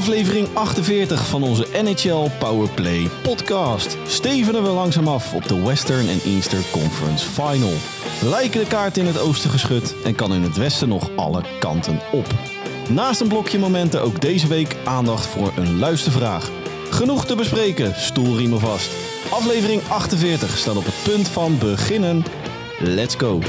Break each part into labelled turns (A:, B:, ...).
A: Aflevering 48 van onze NHL Powerplay podcast. Stevenen we langzaam af op de Western en Eastern Conference Final. Lijken de kaarten in het oosten geschud en kan in het westen nog alle kanten op. Naast een blokje momenten ook deze week aandacht voor een luistervraag. Genoeg te bespreken, stoelriemen vast. Aflevering 48 staat op het punt van beginnen. Let's go!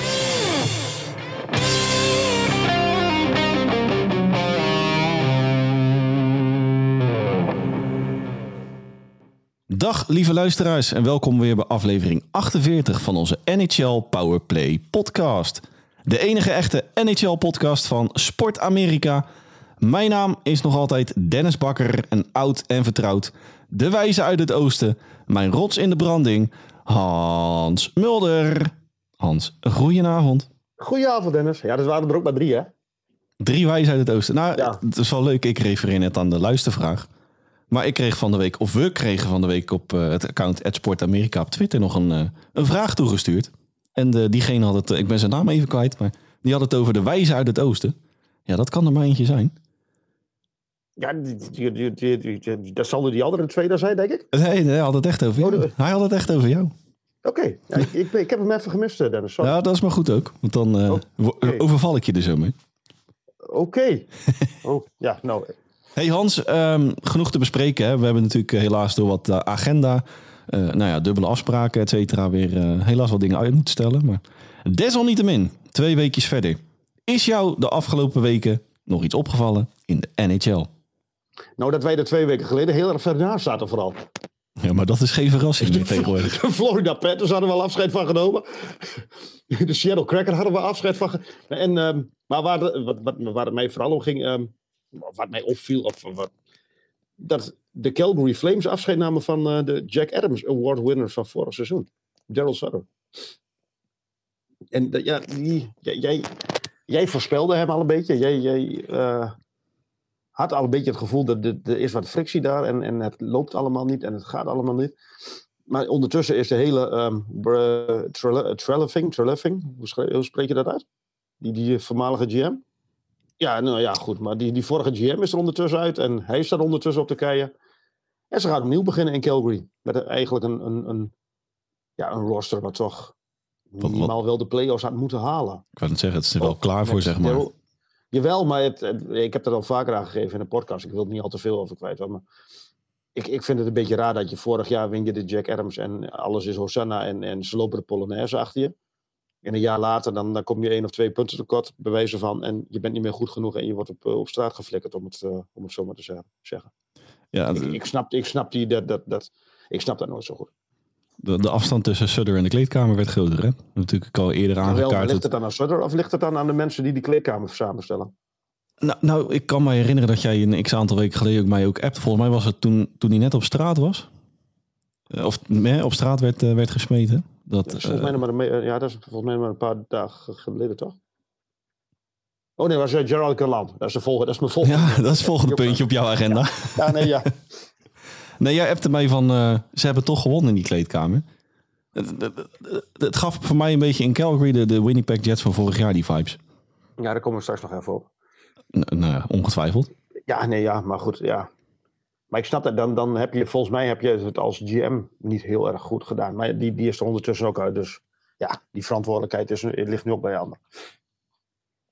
A: Dag lieve luisteraars en welkom weer bij aflevering 48 van onze NHL Powerplay podcast. De enige echte NHL podcast van Sport Amerika. Mijn naam is nog altijd Dennis Bakker en oud en vertrouwd. De wijze uit het oosten, mijn rots in de branding, Hans Mulder. Hans, goedenavond.
B: Goedenavond Dennis. Ja, dat waren er ook maar drie hè?
A: Drie wijzen uit het oosten. Nou,
B: Ja.
A: het is wel leuk. Ik refereer net aan de luistervraag. Maar ik kreeg van de week, of we kregen van de week op eh, het account Sport Amerika op Twitter nog een, eh, een vraag toegestuurd. En de, diegene had het, eh, ik ben zijn naam even kwijt, maar die had het over de wijze uit het oosten. Ja, dat kan er maar eentje zijn.
B: Ja, die, die, die, die, die- die- dat zal er die andere twee daar zijn, denk ik.
A: Nee, nee, hij had het echt over jou.
B: Oh, de-
A: Hij had het echt over jou.
B: Oké, ja, ik, ik, ik heb hem even gemist, eh, Dennis. Sorry.
A: Ja, dat is maar goed ook. Want dan eh, overval ik je er zo mee.
B: Oké. Oh, ja, nou,
A: Hey Hans, ehm, genoeg te bespreken. Hè? We hebben natuurlijk eh, helaas door wat eh, agenda, eh, nou ja, dubbele afspraken, et cetera, weer helaas wat dingen uit moeten stellen. Maar desalniettemin, twee weekjes verder. Is jou de afgelopen weken nog iets opgevallen in de NHL?
B: nou, dat wij er twee weken geleden heel erg ver naast zaten vooral.
A: Ja, maar dat is geen verrassing meer tegenwoordig.
B: De Florida Panthers hadden we al afscheid van genomen. De Seattle Cracker hadden we afscheid van En, ehm, maar waar, de- wat, wat, waar het mij vooral om ging, ehm, wat mij opviel, of wat, dat de Calgary Flames afscheid namen van eh, de Jack Adams Award winners van vorig seizoen. Daryl Sutter. En ja, jij, jij, voorspelde hem al een beetje. Jij, jij eh, had al een beetje het gevoel dat er, is wat frictie daar en, en het loopt allemaal niet en het gaat allemaal niet. Maar ondertussen is de hele ehm Bre- Trele- Treleving, hoe spreek je dat uit? Die, die voormalige GM? Ja, nou ja, goed. Maar die, die vorige GM is er ondertussen uit en hij staat ondertussen op de keien. En ze gaat opnieuw beginnen in Calgary. Met eigenlijk een, een, een, ja, een roster wat toch minimaal wel de play-offs had moeten halen.
A: Ik wou het zeggen, het is er wel
B: Oh,
A: klaar voor, zeg maar.
B: Jawel, maar het, het- ik heb dat al vaker aangegeven in de podcast. Ik wil er niet al te veel over kwijt. Maar ik, ik vind het een beetje raar dat je vorig jaar win je de Jack Adams en alles is Hosanna en, en ze lopen de Polonaise achter je. En een jaar later dan, dan kom je één of twee punten tekort, bewijzen van. En je bent niet meer goed genoeg en je wordt op, eh, op straat geflikkerd, om het, eh, om het zo maar te zeggen-.
A: Ja,
B: Ik, snap, ik, snap die, dat, dat, dat, ik snap dat nooit zo goed.
A: de, de afstand tussen Sutter en de kleedkamer werd groter, hè? Natuurlijk al eerder
B: Wel,
A: aangekaart.
B: ligt
A: dat-
B: het dan aan Sutter of ligt het dan aan de mensen die die kleedkamer samenstellen?
A: Nou, nou, ik kan me herinneren dat jij een x aantal weken geleden ook mij ook appte. Volgens mij was het toen, toen hij net op straat was. Eh, Of nee, op straat werd, werd gesmeten. Dat,
B: Dat is volgens
A: eh,
B: mij nog maar een, me- ja, dat is volgens mij maar een paar dagen geleden, toch? Oh nee, was eh, Gerald Galland. Dat is, de volgende, dat is mijn volgende.
A: ja, dat is het volgende puntje op jouw agenda.
B: Ja, nee, ja.
A: Nee, jij appte mij van, eh, ze hebben toch gewonnen in die kleedkamer. Het, het- gaf voor mij een beetje in Calgary de, de Winnipeg Jets van vorig jaar, die vibes.
B: ja, daar komen we straks nog even op.
A: N- nou, ongetwijfeld.
B: Ja, nee, ja, maar goed, ja. Maar ik snap dat, dan, dan heb je, volgens mij heb je het als GM niet heel erg goed gedaan. Maar die, die is er ondertussen ook uit, dus ja, die verantwoordelijkheid is, ligt nu ook bij anderen.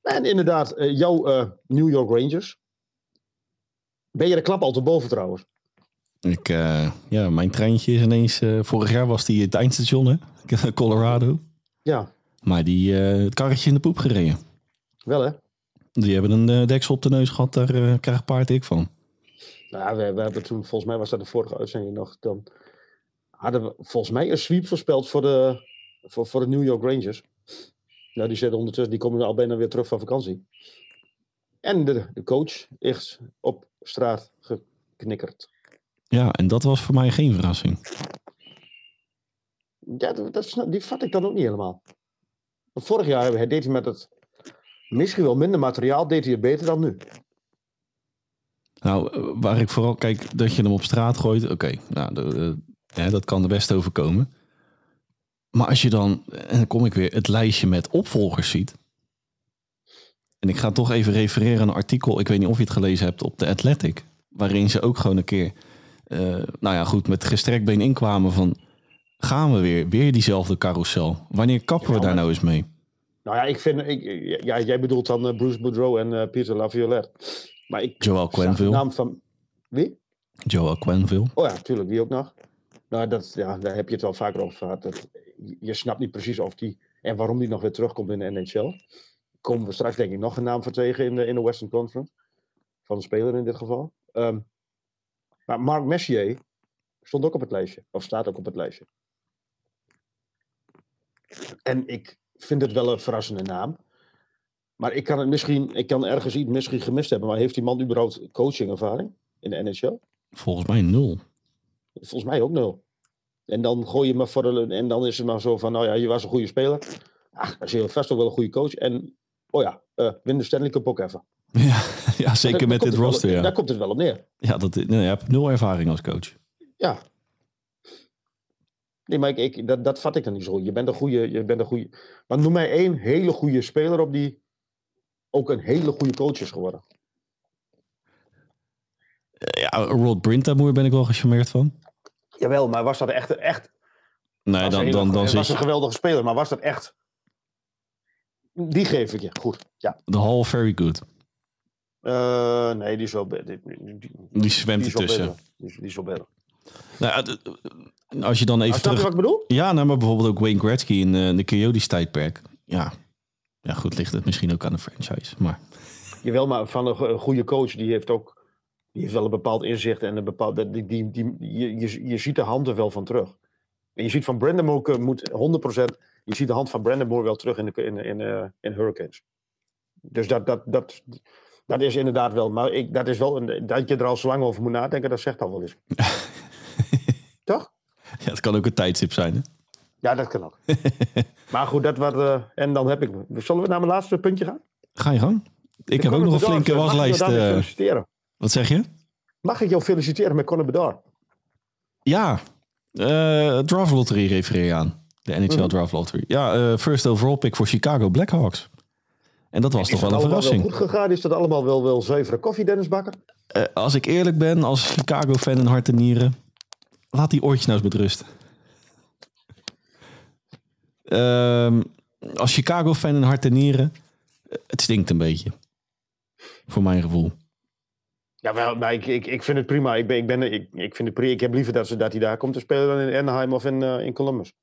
B: En inderdaad, eh, jouw eh, New York Rangers. Ben je de klap al te boven trouwens?
A: Ik, eh, ja, mijn treintje is ineens, eh, vorig jaar was die het eindstation, hè? Colorado.
B: Ja,
A: Maar die, eh, het karretje in de poep gereden.
B: wel hè?
A: Die hebben een eh, deksel op de neus gehad, daar eh, krijg paard ik van.
B: Nou, we, we hebben toen, volgens mij was dat de vorige uitzending nog, dan hadden we volgens mij een sweep voorspeld voor de, voor, voor de New York Rangers. Nou, die zitten ondertussen, die komen al bijna weer terug van vakantie. En de, de coach is op straat geknikkerd.
A: Ja, en dat was voor mij geen verrassing.
B: Ja, dat, die vat ik dan ook niet helemaal. Want vorig jaar deed hij met het misschien wel minder materiaal, deed hij het beter dan nu.
A: Nou, eh, waar ik vooral kijk, dat je hem op straat gooit, oké, nou, de, eh, hè, dat kan er best overkomen. Maar als je dan, en dan kom ik weer, het lijstje met opvolgers ziet. En ik ga toch even refereren aan een artikel, ik weet niet of je het gelezen hebt, op The Athletic. Waarin ze ook gewoon een keer, eh, nou ja goed, met gestrekt been inkwamen van... Gaan we weer, weer diezelfde carousel? Wanneer kappen we daar nou eens mee?
B: Nou ja, ik vind... Ik, ja, jij bedoelt dan Bruce Boudreau en eh Peter Laviolette. Maar ik
A: Joel
B: de
A: Quenville.
B: naam van... Wie?
A: Joel Quenville.
B: Oh ja, tuurlijk, die ook nog. Nou, dat, ja, daar heb je het wel vaker over gehad. Dat, je snapt niet precies of die en waarom die nog weer terugkomt in de NHL. Komen we straks denk ik nog een naam voor tegen in de, in de Western Conference. Van een speler in dit geval. Ehm, maar Mark Messier stond ook op het lijstje. Of staat ook op het lijstje. En ik vind het wel een verrassende naam. Maar ik kan het misschien, ik kan ergens iets misschien gemist hebben. Maar heeft die man überhaupt coachingervaring in de NHL?
A: Volgens mij nul.
B: Volgens mij ook nul. En dan gooi je maar voor de, en dan is het maar zo van, nou ja, je was een goede speler. Ach, dan is je vast ook wel een goede coach. En, oh ja, eh win de Stanley Cup ook even.
A: Ja, ja zeker
B: Daar-
A: met
B: daar
A: dit
B: wel-
A: roster, ja.
B: Daar komt het wel op neer.
A: Ja, dat, nee, je hebt nul ervaring als coach.
B: Ja. Nee, maar ik, ik, dat, dat vat ik dan niet zo. Je bent een goede, je bent een goede. Maar noem mij één hele goede speler op die ook een hele goede coach is geworden.
A: Ja, Rod Brintamoer ben ik wel gecharmeerd van.
B: Jawel, maar was dat echt, echt
A: Nee,
B: was
A: dan,
B: hele-
A: dan, dan
B: was een geweldige speler, maar was dat echt... Die geef ik je, goed. Ja.
A: de hall very good.
B: Eh, nee, die is wel... Die, die,
A: zwemt
B: die
A: ertussen.
B: Die, is- die is wel beter.
A: Nou, ja, d- als je dan even terug...
B: wat ik bedoel?
A: Ja, nou, maar bijvoorbeeld ook Wayne Gretzky in eh, de Coyotes tijdperk. Ja. Ja, goed, ligt het misschien ook aan de franchise. Maar
B: Jawel, maar van een go- een goede coach, die heeft ook... Die heeft wel een bepaald inzicht en een bepaald... Die, die, die, je, je, je ziet de hand er wel van terug. En je ziet van Brandon Moore eh, moet 100%... Je ziet de hand van Brandon Moore wel terug in, de, in, in, eh, in Hurricanes. Dus dat, dat, dat, dat is inderdaad wel... Maar ik, dat is wel een, dat je er al zo lang over moet nadenken, dat zegt al wel eens. Toch?
A: ja, het kan ook een tijdstip zijn. Hè?
B: Ja, dat kan ook. maar goed, dat wat... eh, en dan heb ik... Zullen we naar mijn laatste puntje gaan?
A: Ga je gang. Ik heb ook nog een flinke waslijst.
B: Mag ik jou
A: eh,
B: feliciteren?
A: wat zeg je?
B: Mag ik jou feliciteren met Conor Bedard?
A: Ja, eh draft lottery refereer je aan. De NHL
B: Mhm.
A: draft lottery. Ja, first overall pick voor Chicago Blackhawks. En dat was
B: Is
A: toch wel
B: dat
A: een verrassing.
B: Wel goed gegaan? Is dat allemaal wel, wel zuivere koffie, Dennis Bakker?
A: Als ik eerlijk ben, als Chicago-fan in hart en nieren, laat die oortjes nou eens met rust. Ehm, als Chicago-fan in hart en nieren, het stinkt een beetje. Voor mijn gevoel.
B: Ja, maar ik, ik, ik vind het prima. Ik, ben, ik, ben, ik, ik vind het prima. Ik heb liever dat, ze, dat hij daar komt te spelen dan in Anaheim of in, eh, in Columbus.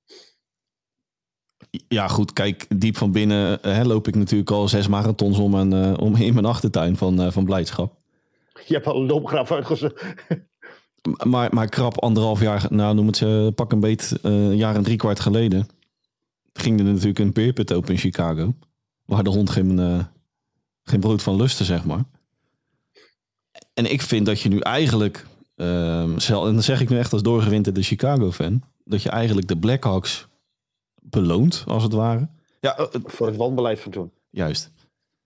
A: Ja, goed, kijk, diep van binnen eh, hè, loop ik natuurlijk al zes marathons om, en, eh, om in mijn achtertuin van, van blijdschap.
B: Je hebt al een loopgraaf uitgezet.
A: Maar, maar krap anderhalf jaar, nou noem het ze, pak een beet, een jaar en drie kwart geleden. Ging er natuurlijk een beerput open in Chicago. Waar de hond geen, eh, geen brood van lustte, zeg maar. En ik vind dat je nu eigenlijk, ehm, zel- en dat zeg ik nu echt als doorgewinterde Chicago-fan, dat je eigenlijk de Blackhawks beloont, als het ware. Ja, eh,
B: Voor het wanbeleid van toen.
A: Juist.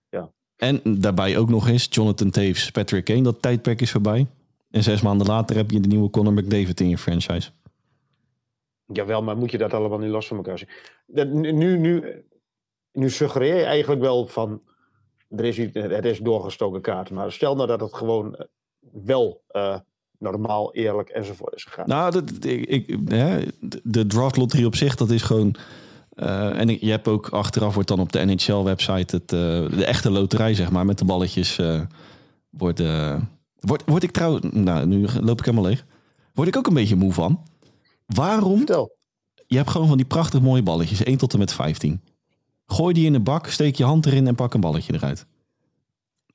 B: Ja.
A: En daarbij ook nog eens Jonathan Taves, Patrick Kane, dat tijdperk is voorbij. En zes maanden later heb je de nieuwe Conor McDavid in je franchise.
B: Jawel, maar moet je dat allemaal niet los van elkaar zien? Dat, nu, nu, nu, suggereer je eigenlijk wel van... Er is, het is doorgestoken kaart. Maar stel nou dat het gewoon eh, wel eh, normaal, eerlijk enzovoort is gegaan.
A: Nou, dat, ik, hè, de draft lottery op zich, dat is gewoon... eh, en je hebt ook achteraf wordt dan op de NHL-website het, de echte loterij, zeg maar, met de balletjes. wordt, word, word ik trouwens, nou, nu loop ik helemaal leeg. Word ik ook een beetje moe van. Waarom
B: Vertel.
A: Je hebt gewoon van die prachtig mooie balletjes, 1 tot en met 15. Gooi die in de bak, steek je hand erin en pak een balletje eruit.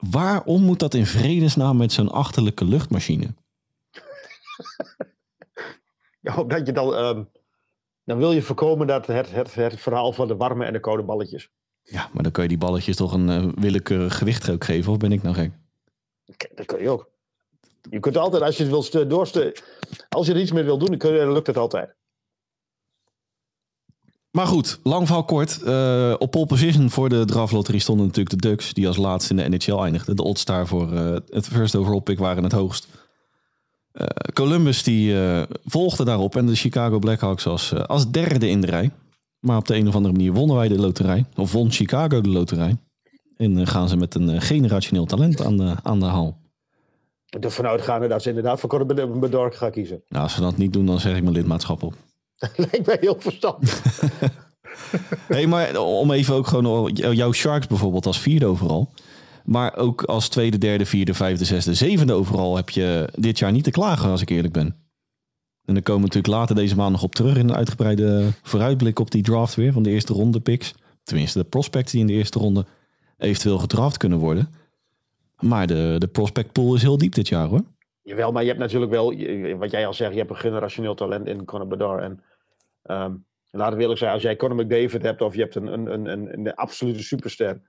A: Waarom moet dat in vredesnaam met zo'n achterlijke luchtmachine?
B: Ja, omdat je dan... ehm, dan wil je voorkomen dat het, het, het verhaal van de warme en de koude balletjes.
A: Ja, maar dan kun je die balletjes toch een eh, willekeurig gewicht ook geven, of ben ik nou gek?
B: Dat kun je ook. Je kunt altijd, als je het wil stu- doorsturen... Als je er iets mee wil doen, dan, lukt het altijd.
A: Maar goed, lang verhaal kort. Eh, op pole position voor de draftlotterie stonden natuurlijk de Ducks, die als laatste in de NHL eindigden. De oddstar voor eh, het first overall pick waren het hoogst. Eh, Columbus die volgde daarop en de Chicago Blackhawks als, als derde in de rij. Maar op de een of andere manier wonnen wij de loterij. Of won Chicago de loterij. En gaan ze met een generationeel talent aan de, aan de haal.
B: Ervan uitgaande dat ze inderdaad voor Bedard gaan kiezen.
A: Nou, als ze dat niet doen, dan zeg ik mijn lidmaatschap op.
B: Lijkt mij heel verstandig.
A: hey, maar om even ook gewoon jouw Sharks bijvoorbeeld als vierde overal. Maar ook als tweede, derde, vierde, vijfde, zesde, zevende overal heb je dit jaar niet te klagen, als ik eerlijk ben. En dan komen we natuurlijk later deze maand nog op terug in een uitgebreide vooruitblik op die draft weer van de eerste ronde picks. Tenminste, de prospects die in de eerste ronde eventueel gedraft kunnen worden. Maar de, de prospect pool is heel diep dit jaar hoor.
B: Jawel, maar je hebt natuurlijk wel, wat jij al zegt, je hebt een generationeel talent in Conor Bedard. En um, laten we eerlijk zijn, als jij Conor McDavid hebt of je hebt een, een, een, een, een absolute superster.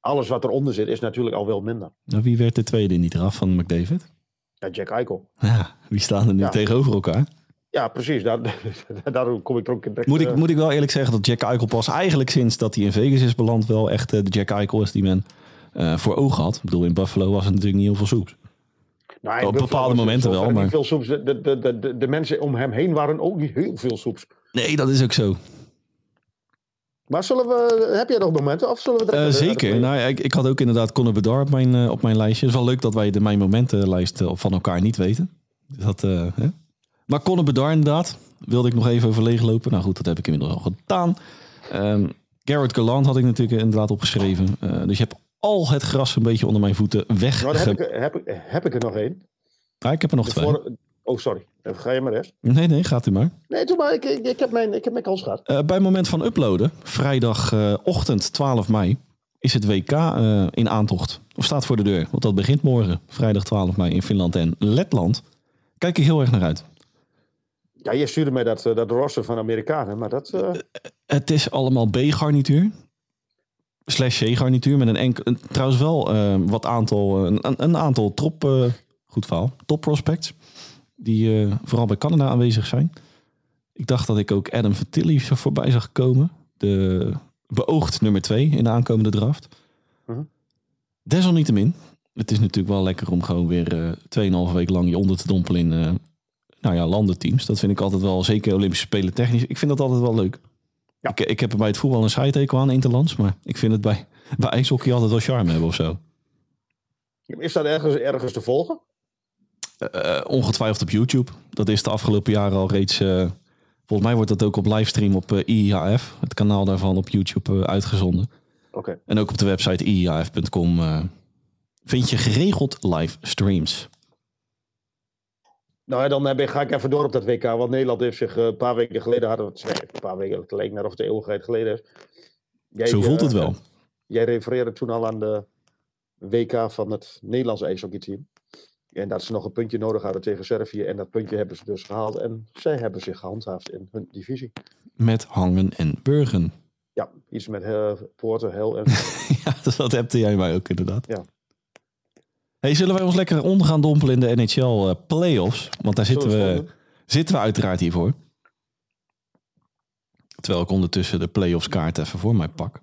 B: Alles wat eronder zit is natuurlijk al wel minder.
A: Nou, wie werd de tweede in die draf van McDavid?
B: Ja, Jack Eichel.
A: Ja, wie staan er nu tegenover elkaar?
B: Ja, precies. Daar, daarom kom ik er ook in.
A: Moet ik, moet ik wel eerlijk zeggen dat Jack Eichel pas eigenlijk sinds dat hij in Vegas is beland wel echt eh, de Jack Eichel is die men uh, voor ogen had. Ik bedoel, in Buffalo was het natuurlijk niet heel veel soeps. Nou, op bepaalde momenten wel. Maar...
B: Veel soeps. De, de, de, de, de mensen om hem heen waren ook niet heel veel soeps.
A: Nee, dat is ook zo.
B: Maar zullen we, heb jij nog momenten? Of zullen we
A: uh, zeker. Nou, ik, ik had ook inderdaad Conor Bedard op mijn, uh, op mijn lijstje. Het is wel leuk dat wij de mijn momentenlijst van elkaar niet weten. Dat, uh, hè? Maar Conor Bedard inderdaad. Wilde ik nog even over leeglopen. Nou goed, dat heb ik inmiddels al gedaan. Um, Garrett Gallant had ik natuurlijk inderdaad opgeschreven. dus je hebt al het gras een beetje onder mijn voeten weg.
B: Nou, heb, ik, heb, heb ik er nog één?
A: Ah, ik heb er nog twee.
B: Oh, sorry. Ga je maar eens.
A: Nee, nee, gaat u maar.
B: Nee, doe maar. Ik, ik, ik heb, mijn, ik heb mijn kans gehad.
A: Uh, bij het moment van uploaden, vrijdagochtend uh, 12 mei, is het WK uh, in aantocht. Of staat voor de deur. Want dat begint morgen, vrijdag 12 mei in Finland en Letland. Kijk ik heel erg naar uit.
B: Ja, je stuurde mij dat, dat roster van Amerikanen, maar dat...
A: het is allemaal B-garnituur slash C-garnituur met een enkel, trouwens wel uh, wat aantal, een, een aantal top, uh, goed verhaal, top prospects, die uh, vooral bij Canada aanwezig zijn. Ik dacht dat ik ook Adam Vertilli voorbij zag komen, de beoogd nummer 2 in de aankomende draft. -huh. Desalniettemin, het is natuurlijk wel lekker om gewoon weer 2,5 week lang je onder te dompelen in nou ja, landenteams. Dat vind ik altijd wel, zeker Olympische Spelen technisch, ik vind dat altijd wel leuk. Ja. Ik, ik heb er bij het voetbal een scheidtekel aan, interlands. Maar ik vind het bij, bij ijshockey altijd wel charme hebben of zo.
B: Is dat ergens, ergens te volgen?
A: Uh, ongetwijfeld op YouTube. Dat is de afgelopen jaren al reeds... Uh, volgens mij wordt dat ook op livestream op uh, IIHF. Het kanaal daarvan op YouTube uitgezonden.
B: Oké.
A: En ook op de website iihf.com vind je geregeld livestreams.
B: Nou, dan heb ik, ga ik even door op dat WK. Want Nederland heeft zich uh, een paar weken geleden, hadden we het, een paar weken geleden, net of de eeuwigheid geleden
A: Jij, Zo voelt het wel.
B: Jij refereerde toen al aan de WK van het Nederlandse ijshockeyteam. En dat ze nog een puntje nodig hadden tegen Servië. En dat puntje hebben ze dus gehaald. En zij hebben zich gehandhaafd in hun divisie.
A: Met hangen en burgen.
B: Ja, iets met uh, poorten, hel en...
A: ja, dat hebte jij mij ook inderdaad.
B: Ja.
A: Hey, zullen wij ons lekker onder gaan dompelen in de NHL uh, playoffs? Want daar zitten we, zitten we uiteraard hiervoor. Terwijl ik ondertussen de playoffs kaart even voor mij pak.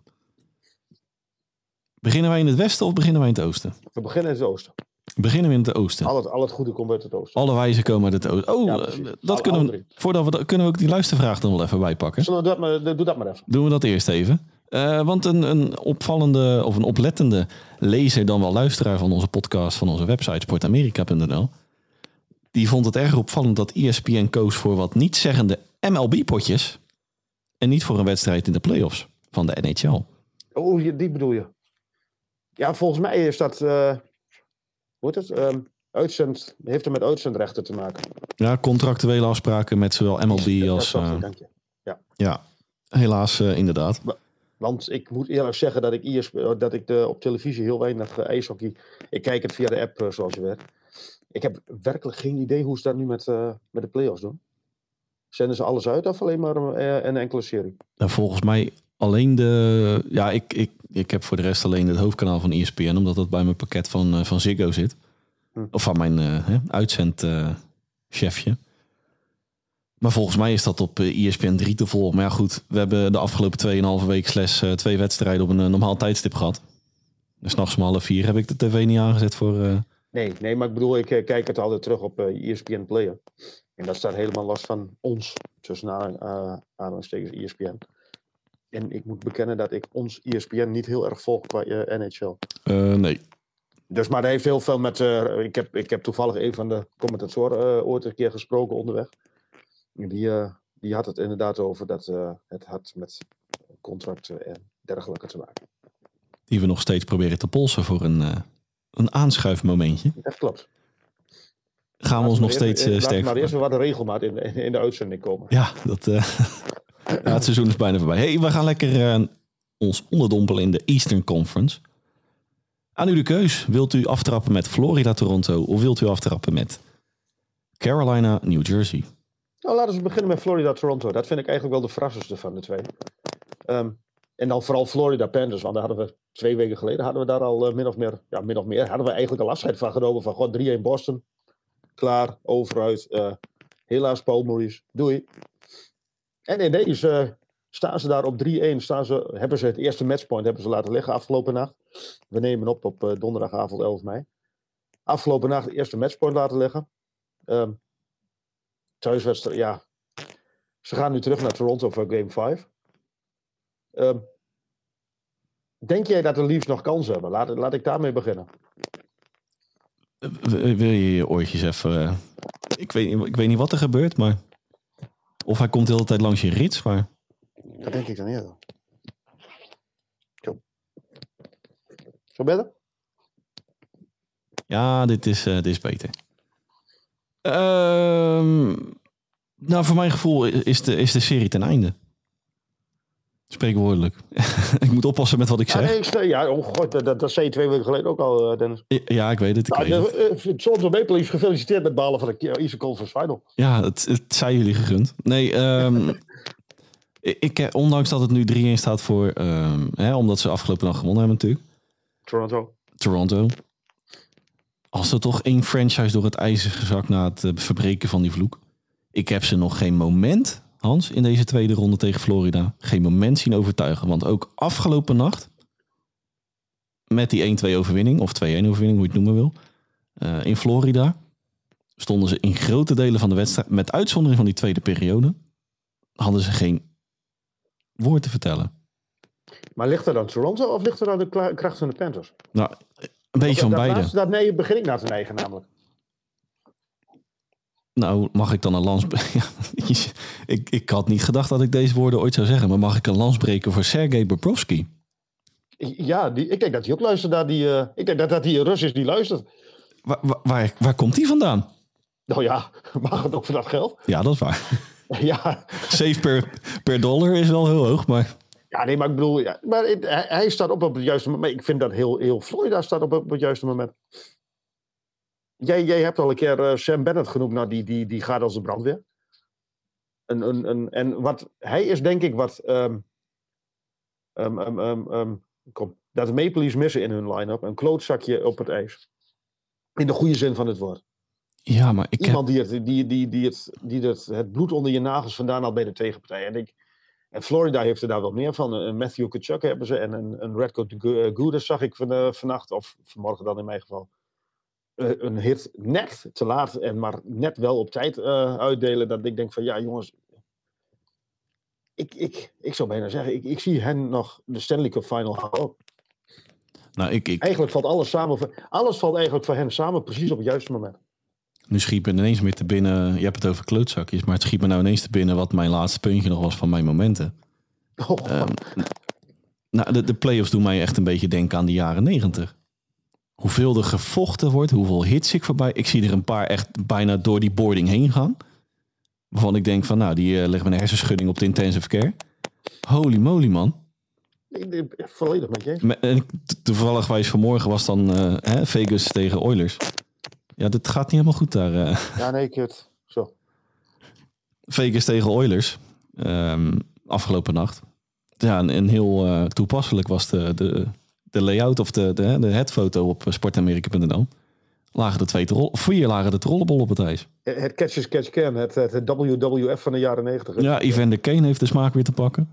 A: Beginnen wij in het westen of beginnen wij in het oosten?
B: We beginnen in het oosten.
A: Beginnen we in het oosten.
B: Al het, al het goede komt uit het oosten.
A: Alle wijzen komen uit het oosten. Oh, ja, dat kunnen we, voordat we, kunnen we ook die luistervraag dan wel even bijpakken.
B: Zullen we dat maar, doe dat maar even.
A: Doen we dat eerst even. Uh, want een, een opvallende of een oplettende lezer, dan wel luisteraar van onze podcast, van onze website sportamerika.nl, die vond het erg opvallend dat ESPN koos voor wat niet-zeggende MLB-potjes en niet voor een wedstrijd in de playoffs van de NHL.
B: Oh, die bedoel je? Ja, volgens mij is dat, uh, hoe heet het, um, uitzend, heeft er met uitzendrechten te maken.
A: Ja, contractuele afspraken met zowel MLB als...
B: Uh, dank je. Ja.
A: ja, helaas uh, inderdaad.
B: Want ik moet eerlijk zeggen dat ik, IS, dat ik de, op televisie heel weinig uh, ijshockey... Ik kijk het via de app, uh, zoals je weet. Ik heb werkelijk geen idee hoe ze dat nu met, uh, met de playoffs doen. Zenden ze alles uit of alleen maar een enkele serie?
A: Nou, volgens mij alleen de... Ja, ik, ik, ik heb voor de rest alleen het hoofdkanaal van ESPN... omdat dat bij mijn pakket van, van Ziggo zit. Hm. Of van mijn uitzendchefje. Maar volgens mij is dat op ESPN eh, e 3 te volgen. Maar ja, goed, we hebben de afgelopen 2,5 week slechts uh, twee wedstrijden op een uh, normaal tijdstip gehad. Dus nachts om half vier heb ik de tv niet aangezet voor... Uh...
B: Nee, nee, maar ik bedoel, ik kijk het altijd terug op ESPN e Player. En dat staat helemaal los van ons, tussen aanhalingstekens ESPN. En ik moet bekennen dat ik ons ESPN niet heel erg volg qua NHL.
A: nee.
B: Dus, maar hij heeft heel veel met. eh, ik, heb, ik heb toevallig een van de commentatoren eh, ooit een keer gesproken onderweg. Die, eh, die had het inderdaad over dat eh, het had met contracten en dergelijke te maken.
A: Die we nog steeds proberen te polsen voor een, eh, een aanschuifmomentje.
B: Dat klopt.
A: Gaan we ons nog steeds
B: laten
A: sterk
B: maar eerst weer wat regelmaat in, in, in de uitzending komen.
A: Ja, dat, ja, het seizoen is bijna voorbij. Hey, we gaan lekker ons onderdompelen in de Eastern Conference. Aan u de keus. Wilt u aftrappen met Florida, Toronto of wilt u aftrappen met Carolina, New Jersey?
B: Nou, laten we beginnen met Florida Toronto. Dat vind ik eigenlijk wel de verrassendste van de twee. Ehm, en dan vooral Florida Panthers, want daar hadden we twee weken geleden hadden we daar al eh, min of meer, ja, min of meer, hadden we eigenlijk al afscheid van genomen van god 3-1 Boston. Klaar, overuit. eh, helaas Paul Maurice, doei. En ineens eh staan ze daar op 3-1, staan ze, hebben ze het eerste matchpoint hebben ze laten liggen afgelopen nacht. We nemen op op donderdagavond 11 mei. Afgelopen nacht het eerste matchpoint laten liggen. Ehm thuiswedstrijd, ja. Ze gaan nu terug naar Toronto voor Game 5. Ehm, denk jij dat de Leafs nog kans hebben? Laat, laat ik daarmee beginnen.
A: Wil je je oortjes even... eh, ik, weet, ik weet niet wat er gebeurt, maar... Of hij komt de hele tijd langs je rits, maar...
B: Dat denk ik dan eerder. Zo. Zo beter?
A: Ja, dit is, eh, dit is beter. Ehm, nou, voor mijn gevoel is de, is de serie ten einde. Spreekwoordelijk. ik moet oppassen met wat ik
B: Ja,
A: zeg.
B: nee, ik stel- ja oh god, dat, dat zei je twee weken geleden ook al, eh, Dennis.
A: Ja, ik weet het. Ik
B: Nou,
A: weet het.
B: de, uh, Toronto Maple Leafs gefeliciteerd met balen van de Eastern Conference Final.
A: Ja, het, het zijn jullie gegund. Nee, ehm, ik, eh, ondanks dat het nu 3-1 staat voor... ehm, hè, omdat ze afgelopen dag gewonnen hebben natuurlijk.
B: Toronto.
A: Toronto. Als er toch één franchise door het ijs is gezakt na het eh, verbreken van die vloek. Ik heb ze nog geen moment, Hans, in deze tweede ronde tegen Florida. Geen moment zien overtuigen. Want ook afgelopen nacht, met die 1-2 overwinning, of 2-1 overwinning, hoe je het noemen wil, eh, in Florida, stonden ze in grote delen van de wedstrijd, met uitzondering van die tweede periode, hadden ze geen woord te vertellen.
B: Maar ligt er dan Toronto of ligt er dan de kracht van de Panthers?
A: Nou, een beetje van
B: dat
A: beide.
B: laatste, dat nee, begin ik naar te neigen namelijk.
A: Nou, mag ik dan een lans... Ja, ik, ik had niet gedacht dat ik deze woorden ooit zou zeggen. Maar mag ik een lans breken voor Sergej Bobrovsky?
B: Ja, die, ik denk dat hij ook luistert naar die... eh, ik denk dat dat die een Rus is die luistert.
A: Waar, waar, waar, waar komt die vandaan?
B: Nou ja, mag het ook voor dat geld?
A: Ja, dat is waar.
B: ja.
A: Save per, per dollar is wel heel hoog, maar...
B: ja, nee, maar ik bedoel... Ja, maar het- hij, hij staat op op het juiste moment. Ik vind dat heel, heel Florida staat op op het juiste moment. Jij, jij hebt al een keer eh, Sam Bennett genoemd. Nou, die, die, die gaat als de brandweer. Een, een, een, en wat, hij is denk ik wat... ehm, ehm, kom, dat Maple Leafs missen in hun line-up. Een klootzakje op het ijs. In de goede zin van het woord.
A: Ja, maar ik heb...
B: Iemand die, het, die, die, die, het, die het, het bloed onder je nagels vandaan haalt bij de tegenpartij. En, ik, en Florida heeft er daar wel meer van. Een Matthew Kachuk hebben ze. En een, een Redco Goudas zag ik van, eh, vannacht. Of vanmorgen dan in mijn geval. Eh, een hit net te laat. En maar net wel op tijd eh, uitdelen. Dat ik denk van ja jongens. Ik, ik, ik zou bijna zeggen. Ik, ik zie hen nog de Stanley Cup Final halen.
A: Nou, ik, ik,
B: Eigenlijk valt alles samen. Alles valt eigenlijk voor hen samen precies op het juiste moment.
A: Nu schiet me ineens meer te binnen... Je hebt het over klootzakjes, maar het schiet me nou ineens te binnen... wat mijn laatste puntje nog was van mijn momenten.
B: Oh,
A: Ehm, nou, de, de playoffs doen mij echt een beetje denken aan de jaren negentig. Hoeveel er gevochten wordt, hoeveel hits ik voorbij. Ik zie er een paar echt bijna door die boarding heen gaan. Waarvan ik denk van, nou, die eh, leggen we een hersenschudding op de intensive care. Holy moly, man.
B: volledig met je.
A: En toevallig wijs vanmorgen was dan hè, Vegas tegen Oilers. Ja, dit gaat niet helemaal goed daar. eh.
B: Ja, nee, kut. Zo.
A: Vegas tegen Oilers. ehm, afgelopen nacht. Ja, en, en heel eh, toepasselijk was de, de, de layout of de, de, de headfoto op sportamerika.nl. Lagen de twee vier lagen de trollenbol op het ijs.
B: Het catch is catch can, het, het, WWF van de jaren negentig.
A: Ja, Evander Kane heeft de smaak weer te pakken.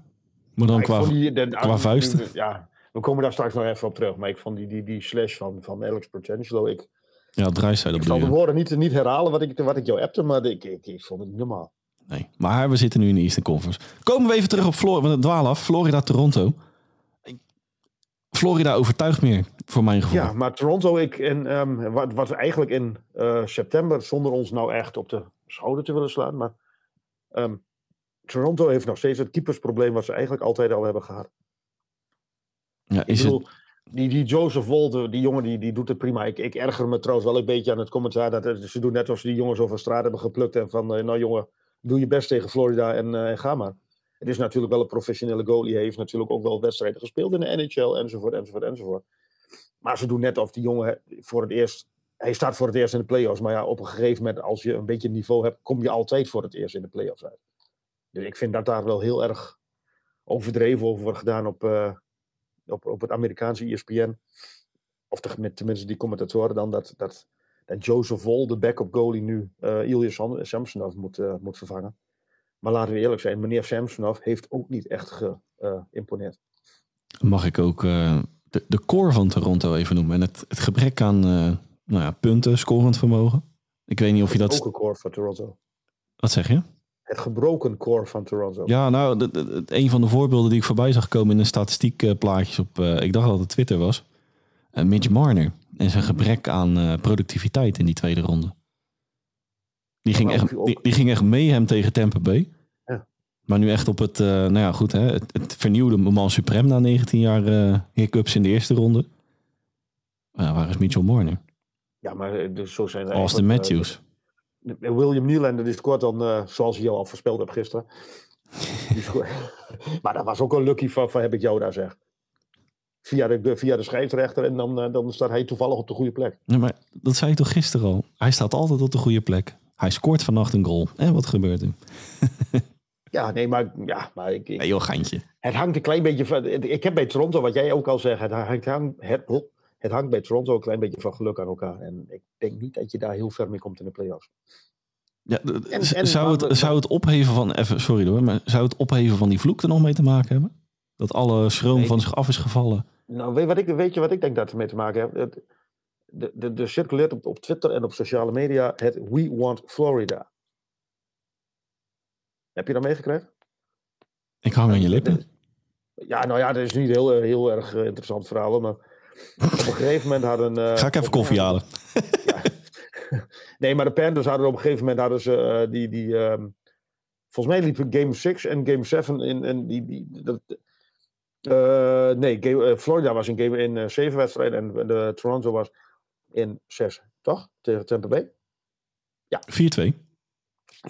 A: Maar dan
B: Ik
A: qua...
B: die- de-
A: qua vuisten.
B: Ja, we komen daar straks nog even op terug. Maar ik vond die, die, die slash van, van Alex Potentialo. Ik,
A: Ja, draaizijde
B: ik zal de woorden niet, niet herhalen wat ik, wat ik jou appte, maar ik, ik, ik vond het niet normaal.
A: Nee, maar we zitten nu in de Eastern Conference. Komen we even terug op Florida, we dwalen af. Florida, Toronto. Florida overtuigt meer, voor mijn gevoel.
B: Ja, maar Toronto, ik, en, ehm, wat, wat we eigenlijk in eh, september, zonder ons nou echt op de schouder te willen slaan, maar ehm, Toronto heeft nog steeds het keepersprobleem wat ze eigenlijk altijd al hebben gehad.
A: Ja,
B: Ik
A: is
B: bedoel,
A: het,
B: die, die Joseph Wolde, die jongen, die, die doet het prima. Ik, ik erger me trouwens wel een beetje aan het commentaar. Dat, het- ze doen net alsof ze die jongens over straat hebben geplukt. En van, eh, nou jongen, doe je best tegen Florida en, eh, en ga maar. Het is natuurlijk wel een professionele goalie. Hij heeft natuurlijk ook wel wedstrijden gespeeld in de NHL, enzovoort, enzovoort, enzovoort. Maar ze doen net of die jongen voor het eerst... Hij staat voor het eerst in de playoffs. Maar ja, op een gegeven moment, als je een beetje niveau hebt... kom je altijd voor het eerst in de playoffs uit. Dus ik vind dat daar wel heel erg overdreven over wordt gedaan op... eh, op, op het Amerikaanse ESPN. Of de, tenminste die commentatoren dan, dat, dat, dat Joseph Vol, de backup goalie, nu eh Ilya Sam- Samsonov moet, eh, moet vervangen. Maar laten we eerlijk zijn, meneer Samsonov heeft ook niet echt geïmponeerd.
A: mag ik ook eh, de, de core van Toronto even noemen. En het, het gebrek aan eh, nou ja, punten, scorend vermogen. Ik weet niet of je dat...
B: Ook een core van Toronto.
A: Wat zeg je?
B: Het gebroken core van Toronto.
A: Ja, nou, een van de voorbeelden die ik voorbij zag komen in de statistiekplaatjes op, eh, ik dacht dat het Twitter was, eh, Mitch Marner en zijn gebrek aan eh, productiviteit in die tweede ronde. Die ging, echt, die, die ging echt mee hem tegen Tampa Bay.
B: Ja.
A: Maar nu echt op het, eh, nou ja, goed, hè, het, het vernieuwde moment suprem na 19 jaar eh hiccups in de eerste ronde. Waar is Mitchell Marner?
B: Ja, maar eh, dus zo zijn er
A: Austin
B: eh,
A: Matthews.
B: William Nylander die scoort dan, eh, zoals je al voorspeld hebt gisteren. Maar dat was ook een lucky van, van heb ik jou daar zeg. Via de, via de scheidsrechter en dan, eh, dan staat hij toevallig op de goede plek.
A: Ja, maar dat zei ik toch gisteren al. Hij staat altijd op de goede plek. Hij scoort vannacht een goal. En wat gebeurt er?
B: Ja, nee, maar, ja, maar ik, ik-
A: Nee joh, geintje.
B: het hangt een klein beetje van. Ik heb bij Toronto, wat jij ook al zegt, het hangt, hang- het, het hangt bij Toronto een klein beetje van geluk aan elkaar. En ik denk niet dat je daar heel ver mee komt in de playoffs.
A: Ja,
B: En- en
A: zou, het, zou het opheven van, even, sorry hoor, maar zou het opheven van die vloek er nog mee te maken hebben? Dat alle schroom van zich af is gevallen?
B: Nou, weet, wat ik, weet je wat ik denk dat ermee te maken heeft? Het, de, de, de circuleert op, op Twitter en op sociale media het We Want Florida. Heb je dat meegekregen?
A: Ik hang aan je lippen.
B: Ja, nou ja, dat is niet heel, eh, heel erg eh, interessant verhaal, maar op een gegeven moment hadden... eh,
A: Ga ik even koffie halen.
B: Nee, maar de Panthers hadden op een gegeven moment hadden ze eh, die. die ehm, volgens mij liepen Game 6 en Game 7 in. in die, die, dat, eh, nee, game, Florida was in, game, in 7 wedstrijden en de Toronto was in 6, toch? Tegen Tampa Bay?
A: 4-2.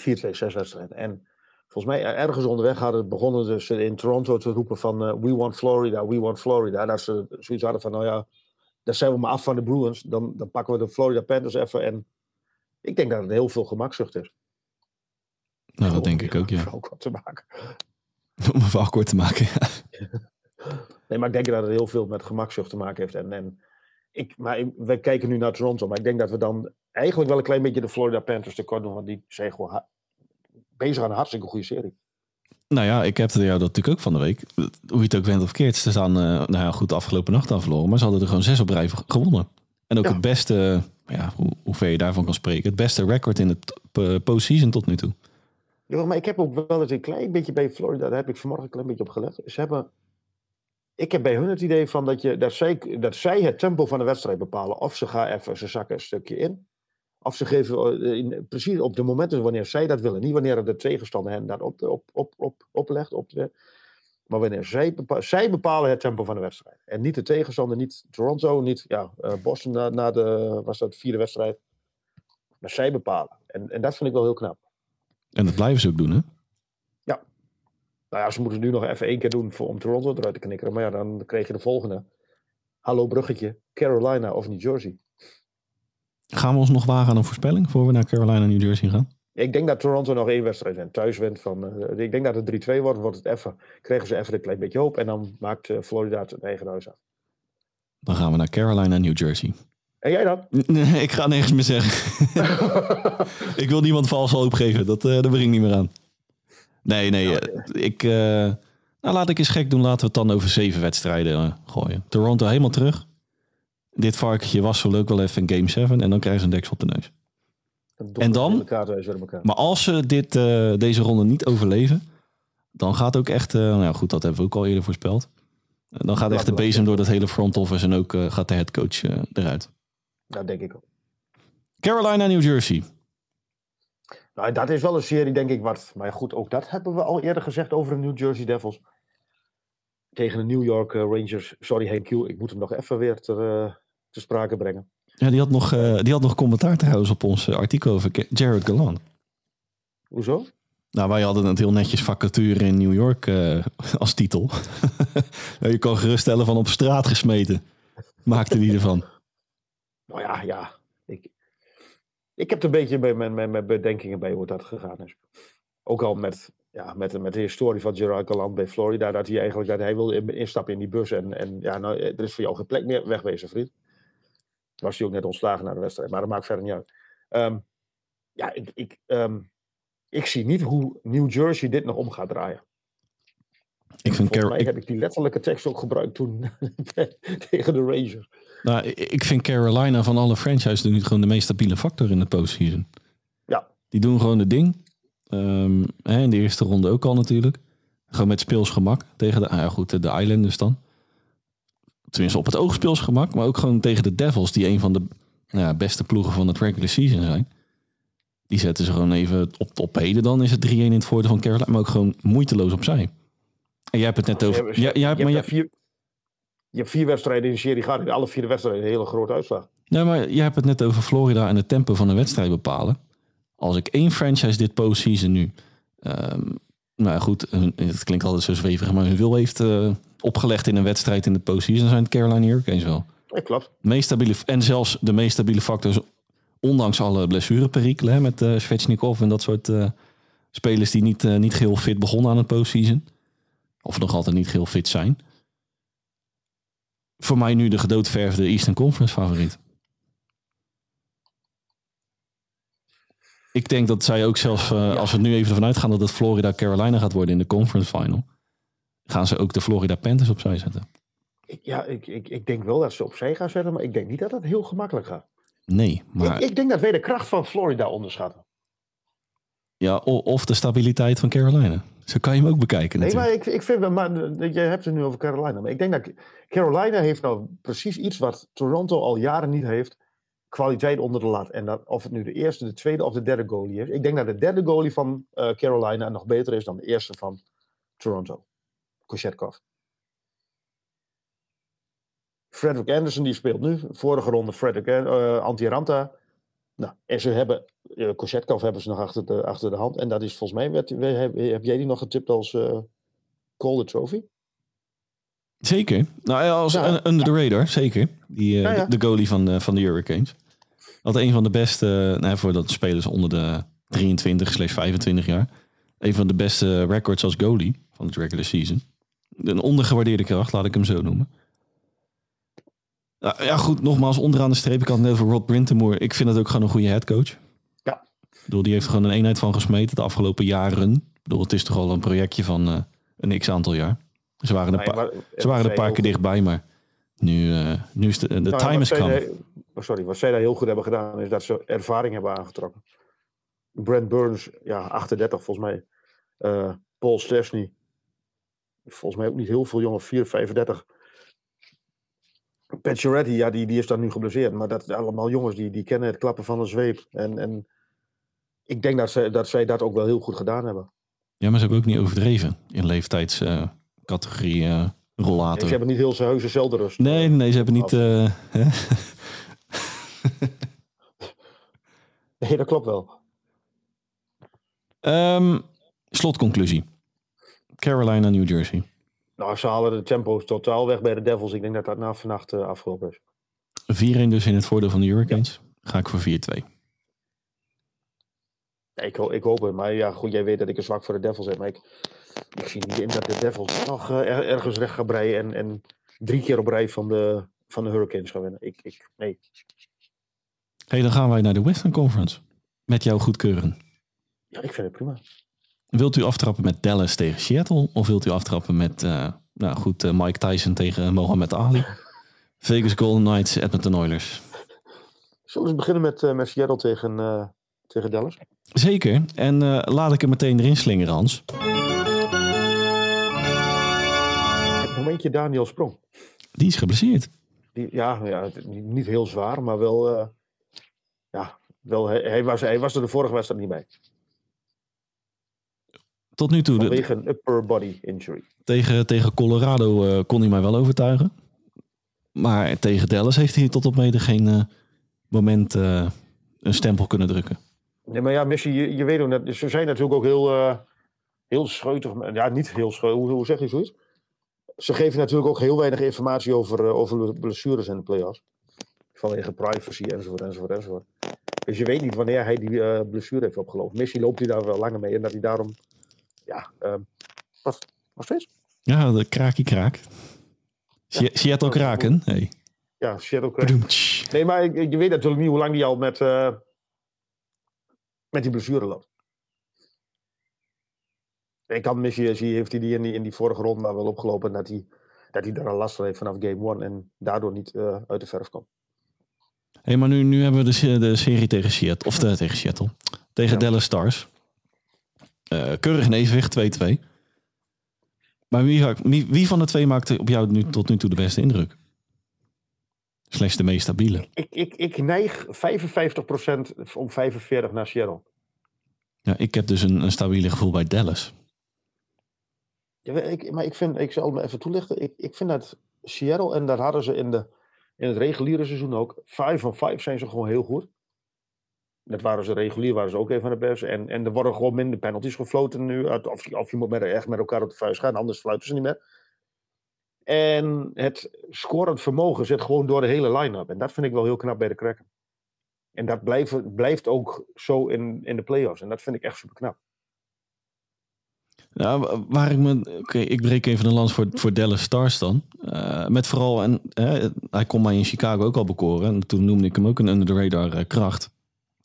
B: 4-2, 6 wedstrijden. En volgens mij ergens onderweg hadden begonnen dus in Toronto te roepen van eh, we want Florida, we want Florida. Dat ze zoiets hadden van, nou ja, dan zijn we maar af van de Bruins. Dan, dan pakken we de Florida Panthers even. En ik denk dat het heel veel gemakzucht is.
A: Nou, dat denk ik ook, ja.
B: Ook wat te maken.
A: Om het verhaal kort te maken. ja.
B: Nee, maar ik denk dat het heel veel met gemakzucht te maken heeft. En, en ik, maar wij kijken nu naar Toronto. Maar ik denk dat we dan eigenlijk wel een klein beetje de Florida Panthers tekort doen. Want die zijn gewoon bezig aan een hartstikke goede serie.
A: Nou ja, ik heb het jou dat natuurlijk ook van de week. Hoe je het ook bent of keert. Ze staan, eh, nou ja, goed, de afgelopen nacht aan verloren. Maar ze hadden er gewoon zes op rij gewonnen. En ook
B: Ja.
A: het beste, ja, hoe, hoe ver je daarvan kan spreken. Het beste record in het postseason tot nu toe.
B: Ja, maar ik heb ook wel eens een klein beetje bij Florida, daar heb ik vanmorgen een klein beetje op gelet. Ze hebben, ik heb bij hun het idee van dat, je, dat, zij, dat zij het tempo van de wedstrijd bepalen. Of ze gaan even, ze zakken een stukje in. Of ze geven eh, in, precies op de momenten wanneer zij dat willen. Niet wanneer de tegenstander hen dat op, op, op, op, oplegt. Op de, maar wanneer zij, bepa- zij bepalen het tempo van de wedstrijd. En niet de tegenstander, niet Toronto, niet ja, eh, Boston na, na de, was dat vierde wedstrijd. Maar zij bepalen. En, en dat vind ik wel heel knap.
A: En dat blijven ze ook doen, hè?
B: Nou ja, ze moeten het nu nog even één keer doen voor, om Toronto eruit te knikkeren. Maar ja, dan kreeg je de volgende. Hallo bruggetje. Carolina of New Jersey.
A: Gaan we ons nog wagen aan een voorspelling voor we naar Carolina, New Jersey gaan?
B: Ik denk dat Toronto nog één wedstrijd wint. Thuis wint van... eh, ik denk dat het 3-2 wordt. Wordt het even, krijgen ze even een klein beetje hoop. En dan maakt eh, Florida het eigen huis af.
A: Dan gaan we naar Carolina, New Jersey.
B: En jij dan?
A: Nee, ik ga niks meer zeggen. ik wil niemand vals hoop geven. Dat, daar begin ik niet meer aan. Nee, nee. ik, nou, laat ik eens gek doen. Laten we het dan over zeven wedstrijden gooien. Toronto helemaal terug. Dit varkentje was zo leuk wel even in game 7. En dan krijgen ze een deksel op de neus. En dan? Maar als ze dit, eh, deze ronde niet overleven... dan gaat ook echt... eh, nou ja, goed, dat hebben we ook al eerder voorspeld. Dan gaat echt de bezem door dat hele front office en ook gaat de headcoach eruit.
B: Dat denk ik ook.
A: Carolina, New Jersey.
B: Nou, dat is wel een serie, denk ik, wat. Maar goed, ook dat hebben we al eerder gezegd over de New Jersey Devils. Tegen de New York Rangers. Sorry, Henk ik moet hem nog even weer ter, te sprake brengen.
A: Ja, die had nog, die had nog commentaar trouwens op ons artikel over Jared Galan.
B: Hoezo?
A: Nou, wij hadden het heel netjes vacature in New York uh, als titel. je kan geruststellen van op straat gesmeten. Maakte die ervan.
B: Nou ja, ja. Ik, ik heb er een beetje bij mijn, mijn, mijn bedenkingen bij hoe dat gegaan is. Ook al met, ja, met, met de historie van Gerard Gallant bij Florida. Dat hij eigenlijk dat hij wilde instappen in die bus. En, en ja, nou, er is voor jou geen plek meer wegwezen, vriend. Was hij ook net ontslagen naar de wedstrijd. Maar dat maakt verder niet uit. Um, ja, ik, ik, um, ik zie niet hoe New Jersey dit nog om gaat draaien. Ik vind Volgens mij heb ik die letterlijke tekst ook gebruikt toen tegen de Rangers.
A: Nou, ik vind Carolina van alle franchises nu gewoon de meest stabiele factor in de postseason.
B: Ja.
A: Die doen gewoon het ding. Um, hè, in de eerste ronde ook al natuurlijk. Gewoon met speelsgemak tegen de, ah goed, de Islanders dan. Tenminste op het oog speelsgemak, maar ook gewoon tegen de Devils, die een van de nou ja, beste ploegen van het regular season zijn. Die zetten ze gewoon even op, op heden. Dan is het 3-1 in het voordeel van Carolina. Maar ook gewoon moeiteloos opzij. En jij hebt het net over...
B: Ja, jij hebt, maar je, vier, je hebt vier wedstrijden in de serie gehad. In alle vier wedstrijden een hele grote uitslag.
A: Nee, maar je hebt het net over Florida en het tempo van een wedstrijd bepalen. Als ik één franchise dit postseason nu... Um, nou goed, het klinkt altijd zo zweverig, maar hun wil heeft uh, opgelegd in een wedstrijd in de postseason, zijn het Carolina Hurricanes wel.
B: Ja, klopt.
A: Meest stabiele, en zelfs de meest stabiele factor ondanks alle blessureperikelen met uh, Svechnikov en dat soort uh, spelers die niet, uh, niet geheel fit begonnen aan het postseason. Of nog altijd niet geheel fit zijn. Voor mij nu de gedoodverfde Eastern Conference favoriet. Ik denk dat zij ook zelfs, ja. als we nu even ervan uitgaan dat het Florida Carolina gaat worden in de conference final, gaan ze ook de Florida Panthers opzij zetten.
B: Ja, ik, ik, ik denk wel dat ze opzij gaan zetten, maar ik denk niet dat het heel gemakkelijk gaat.
A: Nee, maar...
B: Ik, ik, denk dat wij de kracht van Florida onderschatten.
A: Ja, of de stabiliteit van Carolina. Zo kan je hem ook bekijken
B: Nee, maar ik, ik vind... Maar, je hebt het nu over Carolina. Maar ik denk dat Carolina heeft nou precies iets wat Toronto al jaren niet heeft. Kwaliteit onder de lat. En dat, of het nu de eerste, de tweede of de derde goalie is. Ik denk dat de derde goalie van uh, Carolina nog beter is dan de eerste van Toronto. Koshetkov. Frederick Anderson die speelt nu. Vorige ronde Frederick uh, Antiranta. Nou, en ze hebben, uh, Koshetkov hebben ze nog achter de, achter de hand. En dat is volgens mij, werd, heb, heb jij die nog getipt als uh, Call the Trophy?
A: Zeker. Nou ja, als ja, under the radar, zeker. Die, uh, ja. De, de, goalie van, uh, van de Hurricanes. Dat een van de beste, nou, voor dat spelers onder de 23 slechts 25 jaar. Een van de beste records als goalie van het regular season. Een ondergewaardeerde kracht, laat ik hem zo noemen. Ja, goed, nogmaals, onderaan de streep. Ik had het net over Rod Brintemoor. Ik vind het ook gewoon een goede headcoach.
B: Ja.
A: Ik bedoel, die heeft er gewoon een eenheid van gesmeten de afgelopen jaren. Ik bedoel, het is toch al een projectje van uh, een x-aantal jaar. Ze waren, een, paar, ze waren een paar keer dichtbij, maar nu, uh, nu is de, de nou, time is come.
B: Oh, sorry, wat zij daar heel goed hebben gedaan, is dat ze ervaring hebben aangetrokken. Brent Burns, ja, 38 volgens mij. Uh, Paul Stefsny, volgens mij ook niet heel veel jongen, 4, 35. Pacioretty, ja, die, die is dan nu geblesseerd. Maar dat zijn allemaal jongens die, die kennen het klappen van een zweep. En, en ik denk dat, ze, dat zij dat ook wel heel goed gedaan hebben.
A: Ja, maar ze hebben ook niet overdreven in leeftijdscategorie uh, uh, rollator.
B: ze hebben niet heel zijn heuse zelden rust.
A: Nee, nee, ze hebben niet... Uh,
B: nee, dat klopt wel.
A: Um, slotconclusie. Carolina, New Jersey.
B: Nou, ze halen de tempo totaal weg bij de Devils. Ik denk dat dat na vannacht uh, afgelopen is.
A: 4-1 dus in het voordeel van de Hurricanes. Ja. Ga ik voor 4-2.
B: Ja, ik, ik, hoop het. Maar ja, goed, jij weet dat ik een zwak voor de Devils heb. Maar ik, ik zie niet in dat de Devils nog uh, er, ergens recht gaan breien. En, en drie keer op rij van de, van de Hurricanes gaan winnen. Ik, ik, nee.
A: hey, dan gaan wij naar de Western Conference. Met jouw goedkeuren.
B: Ja, ik vind het prima.
A: Wilt u aftrappen met Dallas tegen Seattle? Of wilt u aftrappen met, uh, nou goed, uh, Mike Tyson tegen Mohamed Ali? Vegas Golden Knights, Edmonton Oilers.
B: Zullen we beginnen met, uh, met Seattle tegen, tegen Dallas?
A: Zeker. En laat ik hem meteen erin slingeren, Hans.
B: denk je Daniel Sprong?
A: Die is geblesseerd.
B: Die, ja, ja, het- niet, heel zwaar, maar wel. eh, ja, wel hij, hij was, hij was er de vorige wedstrijd niet bij.
A: Tot nu toe,
B: Vanwege een upper body injury.
A: tegen, tegen Colorado eh, kon hij mij wel overtuigen. Maar tegen Dallas heeft hij tot op heden geen eh, moment eh, een stempel kunnen drukken.
B: Nee, maar ja, Messi, je, je weet ook net, ze zijn natuurlijk ook heel, eh heel scheutig. Ja, niet heel scheutig, hoe, hoe zeg je zoiets? Ze geven natuurlijk ook heel weinig informatie over, eh, over blessures in de playoffs. Vanwege privacy enzovoort, enzovoort, enzovoort. Dus je weet niet wanneer hij die blessure heeft opgelopen. Messi loopt hij daar wel langer mee en dat hij daarom, ja, ehm wat, nog steeds?
A: Ja, de kraakie kraak. Sie- Seattle Kraken. Hey.
B: Ja, Crash.
A: Bedoemtsch.
B: Nee, maar je weet natuurlijk niet hoe lang die al met, eh, met die blessure loopt. Ik kan Messi, zie- heeft hij die in, die in die vorige ronde maar wel opgelopen dat hij, dat hij daar al last van heeft vanaf game one en daardoor niet eh, uit de verf komt.
A: Hey, maar nu, nu hebben we de, de serie tegen Seattle. Of de, tegen Seattle. Tegen
B: Ja.
A: Dallas Stars. Eh, keurig in evenwicht, 2-2. Maar wie, wie, wie van de twee maakte op jou nu, tot nu toe de beste indruk? Slechts de meest stabiele.
B: Ik, ik, ik neig 55% om 45 naar Seattle.
A: Ja, ik heb dus een, een stabiele gevoel bij Dallas.
B: Ja, ik, maar ik vind, ik zal het me even toelichten. Ik, ik vind dat Seattle, en dat hadden ze in, de, in het reguliere seizoen ook. 5 van 5 zijn ze gewoon heel goed. Dat waren ze regulier, waren ze ook een van de beste. En, en er worden gewoon minder penalties gefloten nu. Of, of je moet met, echt met elkaar op de vuist gaan, anders fluiten ze niet meer. En het scorend vermogen zit gewoon door de hele line-up. En dat vind ik wel heel knap bij de Kraken. En dat blijft, blijft ook zo in, in de playoffs. En dat vind ik echt super knap.
A: Wa- waar ik me. Oké, ik breek even een lans voor, voor Dallas Stars dan. Eh, met vooral, en hij kon mij in Chicago ook al bekoren. En toen noemde ik hem ook een under the radar eh, kracht.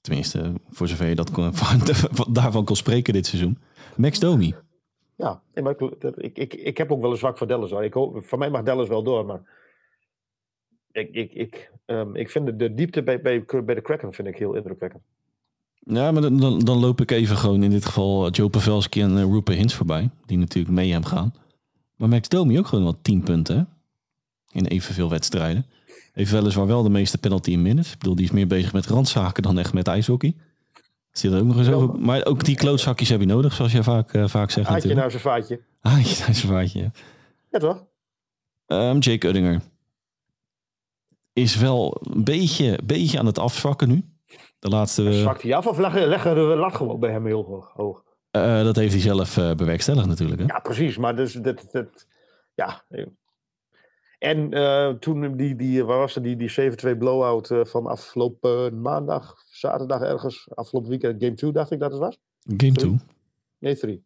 A: Tenminste, voor zover je dat kon, van- daarvan kon spreken dit seizoen. Max Domi.
B: Ja, maar ik, ik, ik, ik heb ook wel een zwak voor Dallas. Hoor. Ik hoop, voor mij mag Dallas wel door, maar ik, ik, ik, ehm, ik vind de, diepte bij, bij, bij de Kraken vind ik heel indrukwekkend.
A: Ja, maar dan, dan, loop ik even gewoon in dit geval Joe Pavelski en uh, Rupert Hintz voorbij. Die natuurlijk mee hem gaan. Maar Max Domi ook gewoon wel 10 punten? In evenveel wedstrijden. Heeft weliswaar wel de meeste penalty in minutes. Ik bedoel, die is meer bezig met randzaken dan echt met ijshockey. Zit er ook nog eens over. Maar ook die klootzakjes heb je nodig, zoals jij vaak, eh, vaak zegt
B: Haatje naar zijn vaatje.
A: Haatje naar zijn vaatje, ja.
B: Ja, toch?
A: Ehm, Jake Uddinger is wel een beetje, beetje aan het afzwakken nu. De laatste, eh,
B: Zwakt hij af of leggen, de lat gewoon bij hem heel hoog?
A: eh, dat heeft hij zelf eh, bewerkstelligd natuurlijk. Hè?
B: Ja, precies. Maar dus, dat, dat, ja. En eh, toen die, die, waar was het, die, die 7-2 blowout eh, van afgelopen maandag, zaterdag ergens, afgelopen weekend, game 2 dacht ik dat het was?
A: Game 2.
B: Nee, 3.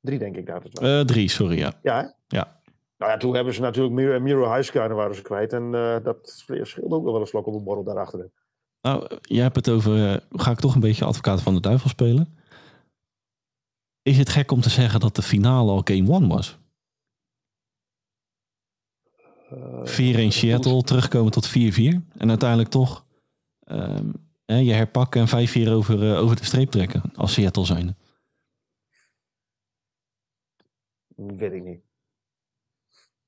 B: 3 denk ik dat het was.
A: 3, sorry, ja.
B: Ja, hè?
A: Ja.
B: Nou ja, toen hebben ze natuurlijk Miro, Miro Heiskanen waren ze kwijt. En eh, dat scheelde ook nog wel een slok op een borrel daarachter.
A: Nou, jij hebt het over, eh, ga ik toch een beetje advocaat van de duivel spelen? Is het gek om te zeggen dat de finale al game 1 was? 4-1 Seattle, terugkomen tot 4-4. En uiteindelijk toch ehm, hè, je herpakken en 5-4 over, eh, over de streep trekken. Als Seattle zijn.
B: Weet ik niet.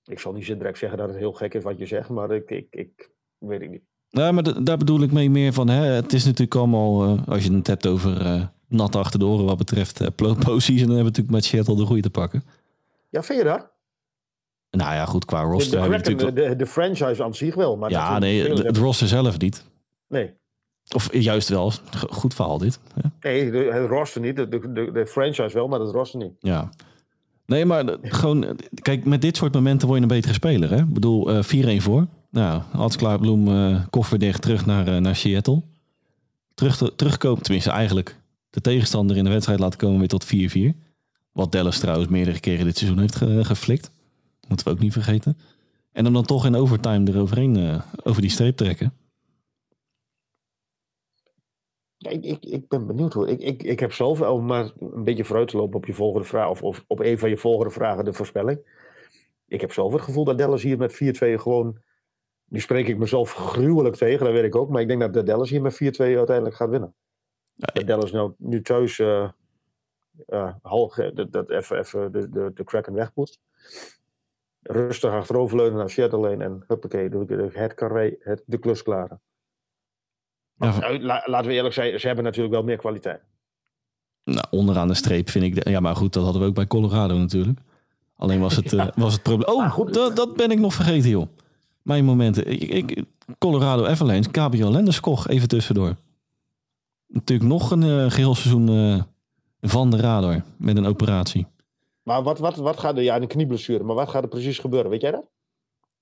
B: Ik zal niet zo direct zeggen dat het heel gek is wat je zegt, maar ik, ik, ik weet ik niet.
A: Nou, maar da- daar bedoel ik mee meer van. Hè, het is natuurlijk allemaal, eh, als je het hebt over eh nat achter de oren wat betreft uh, postseason, dan hebben we natuurlijk met Seattle de groei te pakken.
B: Ja, vind je dat?
A: Nou ja, goed, qua roster
B: de,
A: natuurlijk...
B: de, de franchise aan zich wel. Maar
A: ja, nee, het
B: hebben-
A: roster zelf niet.
B: nee.
A: Of juist wel. Goed verhaal dit.
B: Nee, de, het roster niet. De, de, franchise wel, maar het roster niet.
A: Ja. Nee, maar gewoon... Kijk, met dit soort momenten word je een betere speler. Hè? Ik bedoel, eh 4-1 voor. Nou, Hans Klaarbloem, eh koffer dicht, terug naar, eh, naar Seattle. Terug te- terugkomen, tenminste eigenlijk de tegenstander in de wedstrijd laten komen weer tot 4-4. Wat Dallas trouwens meerdere keren dit seizoen heeft ge- geflikt. Moeten we ook niet vergeten. En hem dan toch in overtime eroverheen, eh, over die streep trekken.
B: Ja, ik, ik, ik ben benieuwd hoor. Ik, ik, ik heb zelf, om maar een beetje vooruit te lopen op je volgende vraag, of, of op een van je volgende vragen, de voorspelling. Ik heb zelf het gevoel dat Dallas hier met 4-2 gewoon. Nu spreek ik mezelf gruwelijk tegen, dat weet ik ook. Maar ik denk dat de Dallas hier met 4-2 uiteindelijk gaat winnen.
A: Ja,
B: Dat Dallas nou, nu thuis eh, dat, dat even, even de, de, de Kraken wegpoetst. Rustig achteroverleunen naar Seattle heen en huppakee, doe ik de, het carré, het, de klus klaren.
A: Ja,
B: la- laten we eerlijk zijn, ze hebben natuurlijk wel meer kwaliteit.
A: Nou, onderaan de streep vind ik... de- ja, maar goed, dat hadden we ook bij Colorado natuurlijk. Alleen was het, eh, was het probleem... Oh,
B: goed.
A: dat, dat ben ik nog vergeten, joh. Mijn momenten. Ik, ik, Colorado Avalanche, Gabriel Lenderskog, even tussendoor. Natuurlijk nog een eh, geheel seizoen eh, van de radar met een operatie.
B: Maar wat, wat, wat gaat er, ja, een knieblessure, maar wat gaat er precies gebeuren? Weet jij dat?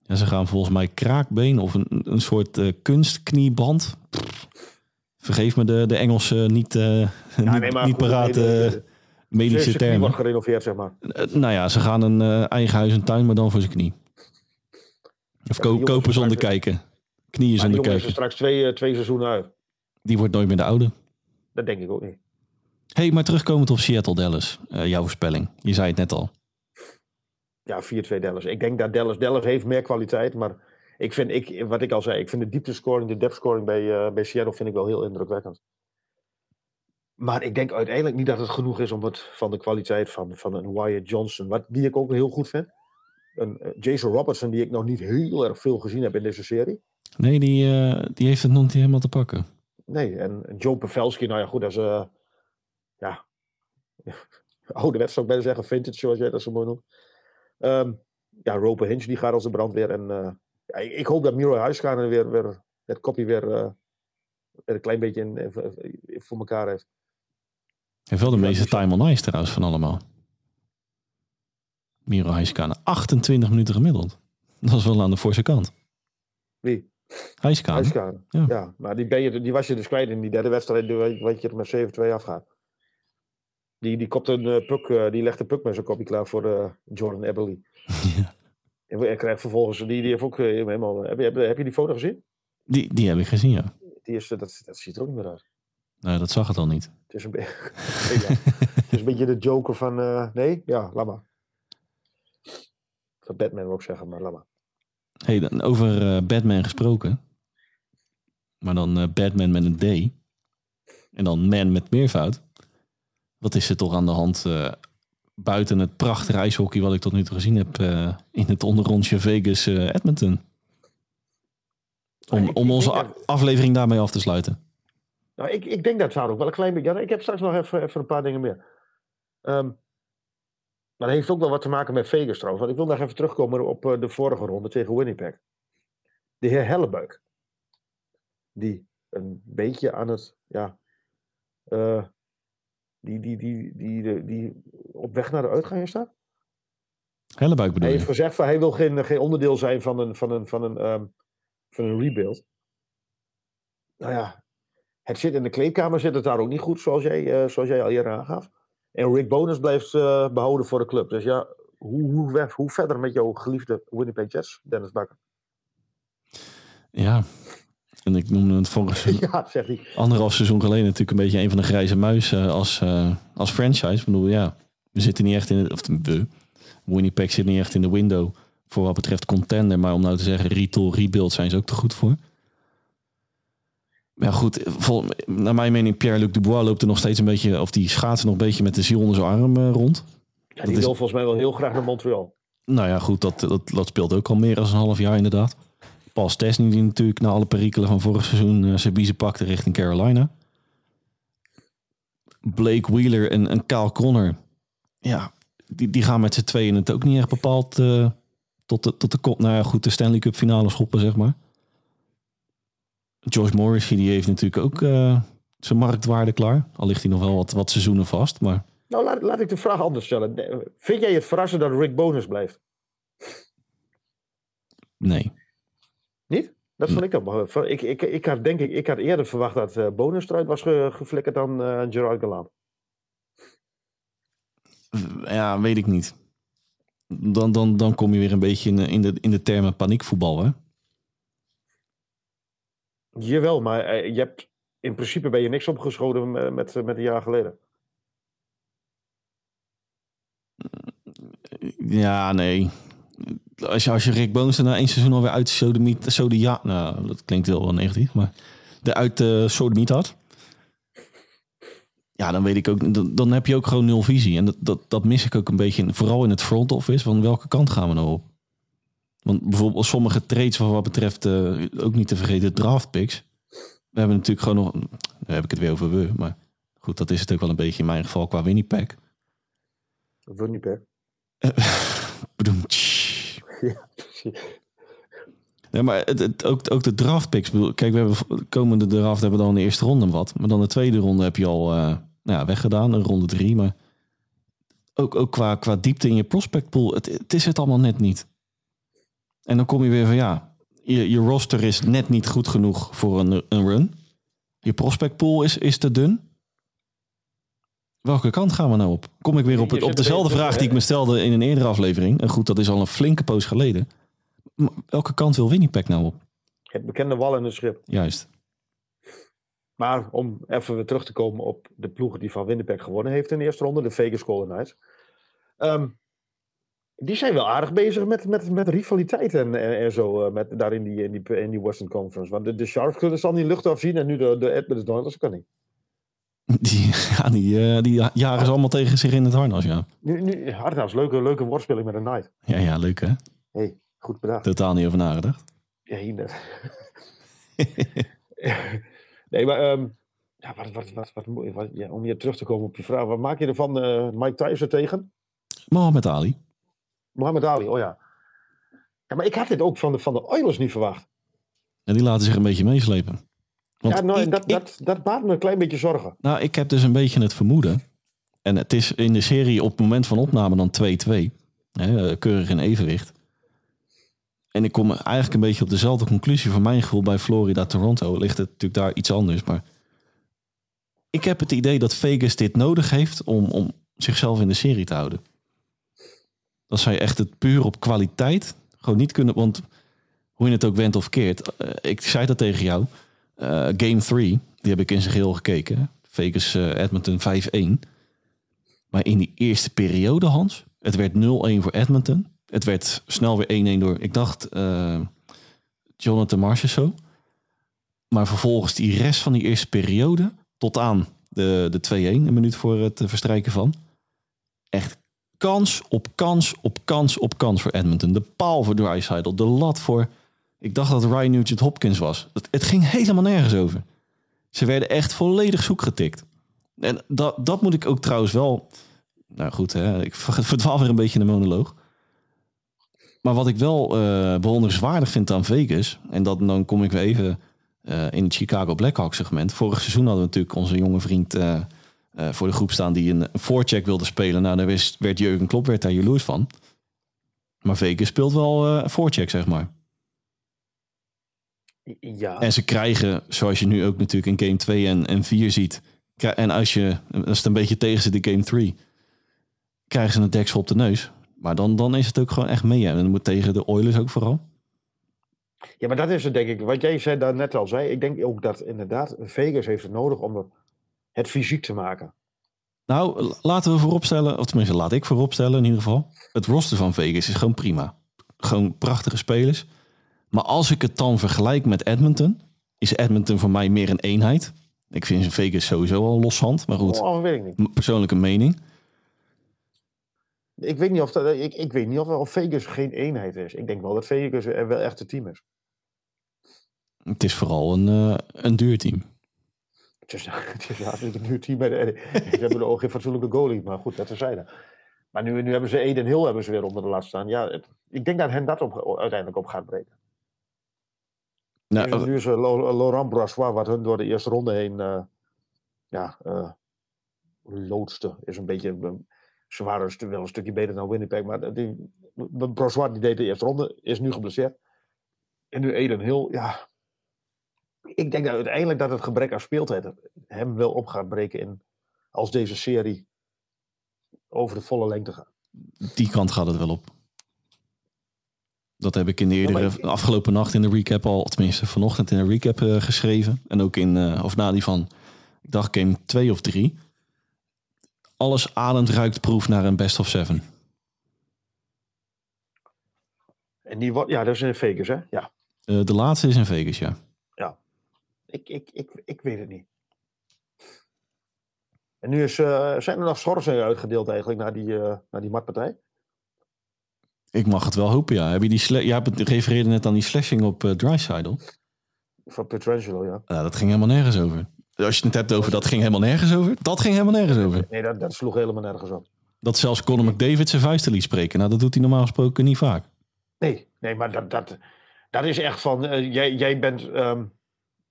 A: Ja, ze gaan volgens mij kraakbeen of een, een soort eh, kunstknieband. Pff, Vergeef me de, de Engelse niet, eh niet,
B: nee,
A: niet parate
B: nee, de- de-
A: medische termen.
B: wordt gerenoveerd, zeg maar.
A: Eh, nou ja, ze gaan een eh, eigen huis en tuin, maar dan voor zijn knie. Of
B: Ja,
A: ko-
B: die
A: kopen zonder
B: straks-
A: kijken. Knieën
B: Maar die
A: zonder
B: jongen is er
A: kijken.
B: straks twee, eh, twee seizoenen uit.
A: Die wordt nooit meer de oude.
B: Dat denk ik ook niet.
A: Hey, maar terugkomend op Seattle Dallas. eh, jouw voorspelling. Je zei het net al.
B: Ja, 4-2 Dallas. Ik denk dat Dallas, Dallas heeft meer kwaliteit, maar ik vind, ik, wat ik al zei, ik vind de dieptescoring, de depth scoring bij, eh, bij Seattle vind ik wel heel indrukwekkend. Maar ik denk uiteindelijk niet dat het genoeg is om het van de kwaliteit van, van een Wyatt Johnson, wat, die ik ook heel goed vind. Een eh, Jason Robertson, die ik nog niet heel erg veel gezien heb in deze serie.
A: Nee, die, die heeft het nog niet helemaal te pakken.
B: Nee, en Joe Pavelski, nou ja, goed, dat is, ja, ouderwets zou ik bijna zeggen, vintage, zoals jij dat zo mooi noemt. Ehm, ja, Roper Hinch, die gaat als de brandweer. En eh, ja, ik, ik hoop dat Miro Huiskanen weer, weer het kopje weer, eh, weer een klein beetje in, in- in- voor elkaar heeft.
A: Heeft wel de meeste
B: die-
A: time on ice trouwens van allemaal. Miro Heiskanen, 28 minuten gemiddeld. Dat is wel aan de forse kant.
B: Wie?
A: Heiskanen. Ja.
B: Ja. maar die, ben je, die was je dus kwijt in die derde wedstrijd, wat je er met 7-2 afgaat. Die, die, kopt een, eh, puck, eh, die legt een puck met zijn kopje klaar voor eh, Jordan Eberle.
A: Ja.
B: En krijgt vervolgens, die, die heeft ook helemaal... Heb je, heb, je- heb je die foto gezien?
A: Die, die heb ik gezien, ja.
B: Die is, dat, dat ziet er ook niet meer uit.
A: Nou, dat zag het al niet.
B: Het is een, be- ja. het is een beetje de joker van... nee? Ja, laat maar. Van Batman wil ik zeggen, maar laat maar.
A: Hey, dan over Batman gesproken. Maar dan Batman met een D. En dan Man met meervoud. Wat is er toch aan de hand eh, buiten het prachtige ijshockey wat ik tot nu toe gezien heb eh, in het onderrondje Vegas eh, Edmonton? Om,
B: ik-
A: om onze
B: dat-
A: aflevering daarmee af te sluiten.
B: Nou, ik, ik denk dat daar ook wel een klein beetje... Ja, ik heb straks nog even, even een paar dingen meer. Ehm, maar dat heeft ook wel wat te maken met Vegas trouwens. Want ik wil nog even terugkomen op de vorige ronde tegen Winnipeg. De heer Hellebuik. Die een beetje aan het... Ja, die, die, die, die, die, die op weg naar de uitgang is staat.
A: Hellebuik bedoel
B: Hij heeft gezegd van hij wil geen, geen onderdeel zijn van een, van een, van een, ehm, van een rebuild. Nou ja, het zit in de kleedkamer, zit het daar ook niet goed, zoals jij, eh, zoals jij al eerder aangaf. En Rick Bonus blijft eh, behouden voor de club. Dus ja, hoe, hoe, hoe verder met jouw geliefde Winnipeg Jets, Dennis Bakker?
A: Ja. En ik noemde het vorig seizoen,
B: ja, zegt hij.
A: anderhalf seizoen geleden natuurlijk een beetje een van de grijze muizen als, eh, als franchise. Ik bedoel, ja, we zitten niet echt in het, of de, Winnipeg zit niet echt in de window voor wat betreft contender. Maar om nou te zeggen, retool, rebuild zijn ze ook te goed voor. Maar ja, goed, vol, naar mijn mening, Pierre-Luc Dubois loopt er nog steeds een beetje, of die schaatst nog een beetje met de ziel onder zijn arm eh, rond.
B: Ja, die wil volgens mij wel heel graag naar Montreal.
A: Nou ja, goed, dat, dat, dat speelt ook al meer dan een half jaar inderdaad. Paul Stesny die natuurlijk na alle perikelen van vorig seizoen uh, zijn biezen pakte richting Carolina. Blake Wheeler en, en Kyle Connor. Ja, die, die gaan met z'n tweeën het ook niet echt bepaald eh, tot, de, tot de kop. Nou ja, goed, de Stanley Cup finale schoppen, zeg maar. Josh Morris, die heeft natuurlijk ook eh, zijn marktwaarde klaar. Al ligt hij nog wel wat, wat seizoenen vast, maar...
B: Nou, laat, laat ik de vraag anders stellen. Vind jij het verrassend dat Rick Bonus blijft?
A: Nee.
B: Dat vond ik ook. wel- Ik, ik, ik, had, denk ik, ik had eerder verwacht dat eh Bonus eruit was ge, geflikkerd dan eh Gerard Gallant.
A: Ja, weet ik niet. Dan, dan, dan kom je weer een beetje in, de- in, de, in de termen paniekvoetbal, hè?
B: Jawel, maar eh, je hebt, in principe ben je niks opgeschoten met, met, met een jaar geleden.
A: Ja, nee. Als je, als je Rick Boons er na één seizoen alweer uit Sodemiet, Sodia, nou, dat klinkt wel negatief, maar eruit uh, Sodemiet had. Ja, dan weet ik ook, dan, dan heb je ook gewoon nul visie. En dat, dat, dat mis ik ook een beetje, in- vooral in het front office, van welke kant gaan we nou op? Want bijvoorbeeld sommige trades wat betreft, eh, ook niet te vergeten, draft picks. We hebben natuurlijk gewoon nog, daar heb ik het weer over we, maar goed, dat is het ook wel een beetje in mijn geval qua Winnipeg.
B: Winnipeg.
A: Bedoemtsch.
B: Ja, precies.
A: Ja, maar het, het- ook, ook de draft picks. bedoel, Kijk, we hebben de komende draft hebben we dan de eerste ronde wat. Maar dan de tweede ronde heb je al eh, nou ja, weggedaan, een ronde drie. Maar ook, ook qua, qua diepte in je prospect pool, het, het is het allemaal net niet. En dan kom je weer van ja, je, je roster is net niet goed genoeg voor een, een run. Je prospect pool is, is te dun. Welke kant gaan we nou op? Kom ik weer op, het, op dezelfde vraag die ik me stelde in een eerdere aflevering. En goed, dat is al een flinke poos geleden. Maar welke kant wil Winnipeg nou op?
B: Het bekende wal in het schip.
A: Juist.
B: Maar om even weer terug te komen op de ploeg die van Winnipeg gewonnen heeft in de eerste ronde, de Vegas Golden Knights. Ehm, die zijn wel aardig bezig met, met, met rivaliteit en, en, en zo, eh, met, daar in die, in, die, in die Western Conference. Want de, de Sharks kunnen ze al niet lucht afzien en nu de, de Edmonton Oilers kan niet.
A: Die, ja, die, eh, die jagen ze allemaal tegen zich in het harnas, ja.
B: Nu, nu Hardhouse, leuke, leuke woordspeling met een Knight.
A: Ja, ja, leuk hè?
B: hey, goed bedacht.
A: Totaal niet over nagedacht.
B: Ja, hier nee, maar ehm, ja, wat, wat, wat, wat, wat- ja, om hier terug te komen op je vraag. Wat maak je ervan eh Mike Tyson tegen?
A: Mohamed Ali.
B: Mohamed Ali, oh ja. ja. Maar ik had dit ook van de, van de Oilers niet verwacht.
A: En die laten zich een beetje meeslepen. Want
B: ja, nou,
A: ik,
B: dat,
A: ik-
B: dat, dat baart me een klein beetje zorgen.
A: nou, ik heb dus een beetje het vermoeden. En het is in de serie op het moment van opname dan 2-2. Hè, eh, keurig in evenwicht. En ik kom eigenlijk een beetje op dezelfde conclusie van mijn gevoel bij Florida-Toronto. Ligt het natuurlijk daar iets anders. Maar ik heb het idee dat Vegas dit nodig heeft om, om zichzelf in de serie te houden. Dat zij echt het puur op kwaliteit gewoon niet kunnen. Want hoe je het ook went of keert. eh, ik zei dat tegen jou. Eh, game 3, die heb ik in zijn geheel gekeken. Vegas eh, Edmonton 5-1. Maar in die eerste periode, Hans, het werd 0-1 voor Edmonton. Het werd snel weer 1-1 door, ik dacht, eh, Jonathan Marchessault. Maar vervolgens die rest van die eerste periode, tot aan de, de 2-1, een minuut voor het verstrijken van. Echt kans op kans op kans op kans voor Edmonton. De paal voor Draisaitl, de lat voor... Ik dacht dat Ryan Nugent Hopkins was. Het, ging helemaal nergens over. Ze werden echt volledig zoek getikt. En dat, dat moet ik ook trouwens wel... Nou goed, hè, ik verdwaal weer een beetje in de monoloog. Maar wat ik wel eh bewonderenswaardig vind aan Vegas... en dat, dan kom ik weer even eh, in het Chicago Blackhawks segment. Vorig seizoen hadden we natuurlijk onze jonge vriend eh, voor de groep staan... die een, voorcheck wilde spelen. Nou, daar werd Jurgen Klopp werd daar jaloers van. Maar Vegas speelt wel voorcheck, zeg maar.
B: Ja,
A: En ze krijgen, zoals je nu ook natuurlijk in game 2 en, en 4 ziet. En als, je, als het een beetje tegen zit in game 3, krijgen ze een deksel op de neus. Maar dan, dan is het ook gewoon echt mee. En dan moet tegen de Oilers ook vooral.
B: ja, maar dat is het denk ik. Wat jij zei daar net al zei. Ik denk ook dat inderdaad Vegas heeft het nodig om het fysiek te maken.
A: Nou, laten we vooropstellen, of tenminste laat ik vooropstellen in ieder geval. Het roster van Vegas is gewoon prima. Gewoon prachtige spelers. Maar als ik het dan vergelijk met Edmonton, is Edmonton voor mij meer een eenheid. Ik vind Vegas sowieso al loshand, maar goed,
B: Oh, weet ik niet.
A: persoonlijke mening.
B: Ik weet niet of, dat, ik, ik weet niet of, of Vegas geen eenheid is. Ik denk wel dat Vegas er wel echt een team is.
A: Het is vooral een, eh, een duur team.
B: Het is, het is een nieuw team de. Ze hebben ook geen fatsoenlijke goalie, maar goed, dat terzijde. Maar nu, nu hebben ze Eden Hill hebben ze weer onder de lat staan. Ja, het- ik denk dat hen dat op, uiteindelijk op gaat breken.
A: Nou,
B: nu, nu is eh, Lo- Laurent Brassois, wat hun door de eerste ronde heen. eh, ja, eh loodste. Is een beetje. eh, ze waren wel een stukje beter dan Winnipeg, maar die, Brassois die deed de eerste ronde, is nu geblesseerd. En nu Eden Hill, ja. Ik denk dat uiteindelijk dat het gebrek aan speeltijd hem wel op gaat breken in, als deze serie over de volle lengte gaat.
A: die kant gaat het wel op. Dat heb ik in de
B: Ja,
A: eerdere, afgelopen nacht in de recap al, tenminste vanochtend in de recap eh, geschreven. En ook in, eh, of na die van, ik dacht game 2 of 3. Alles ademt, ruikt, proef naar een best of seven.
B: En die wordt, ja, dat is in Vegas, hè? Ja.
A: Eh, de laatste is in Vegas, ja.
B: Ik, ik, ik, ik weet het niet. En nu is, zijn er nog schorsingen uitgedeeld eigenlijk naar die, naar die matpartij?
A: Ik mag het wel hopen, ja. Heb je die sla- Jij hebt- refereerde net aan die slashing op uh, Dreisaitl.
B: Van Petrangelo, ja.
A: Ja, dat ging helemaal nergens over. Als je het hebt over dat ging helemaal nergens over. Dat ging helemaal nergens over.
B: Nee, dat, dat sloeg helemaal nergens op.
A: Dat zelfs Conor McDavid zijn vuisten liet spreken. Nou, dat doet hij normaal gesproken niet vaak.
B: Nee, nee maar dat, dat, dat is echt van... eh, jij, jij bent ehm,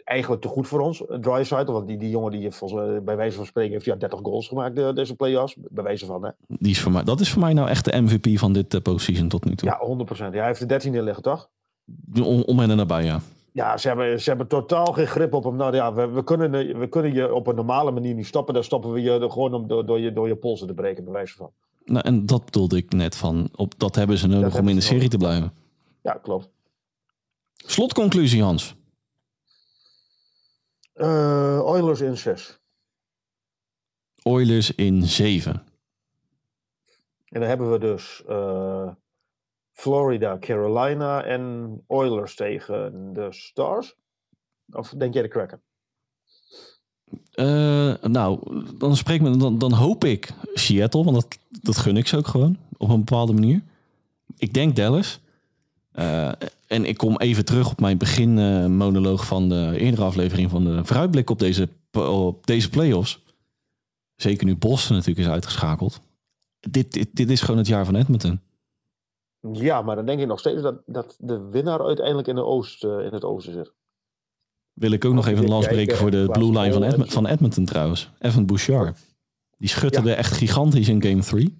B: eigenlijk te goed voor ons, Dryside. Want die, die jongen die heeft volgens mij, bij wijze van spreken... heeft ja 30 goals gemaakt de, deze play-offs. Bij wijze van, hè.
A: Die is voor mij, dat is voor mij nou echt de MVP van dit uh, postseason tot nu toe.
B: Ja, 100%. Ja, hij heeft de 13 neerleggen, toch?
A: Om, om en nabij, ja.
B: Ja, ze hebben, ze hebben totaal geen grip op hem. Nou ja, we, we, kunnen, we kunnen je op een normale manier niet stoppen. Dan stoppen we je gewoon om door, door, je, door je polsen te breken, bij wijze van.
A: Nou, en dat bedoelde ik net van, op, dat hebben ze nodig om in de serie nodig. te blijven.
B: Ja, klopt.
A: Slotconclusie, Hans.
B: Uh, Oilers in 6.
A: Oilers in 7.
B: En dan hebben we dus uh, Florida, Carolina en Oilers tegen de Stars. Of denk jij de Kraken?
A: Uh, nou, dan, spreek me, dan, dan hoop ik Seattle, want dat, dat gun ik ze ook gewoon op een bepaalde manier. Ik denk Dallas. Uh, en ik kom even terug op mijn beginmonoloog van de eerdere aflevering van de vooruitblik op deze, op deze playoffs. Zeker nu Boston natuurlijk is uitgeschakeld. Dit, dit, dit is gewoon het jaar van Edmonton.
B: Ja, maar dan denk ik nog steeds dat, dat de winnaar uiteindelijk in, de oost, uh, in het oosten zit.
A: Wil ik ook nog even een lans breken voor de blue line van, Edmonton, van Edmonton trouwens. Evan Bouchard. Die schutterde ja. echt gigantisch in game 3.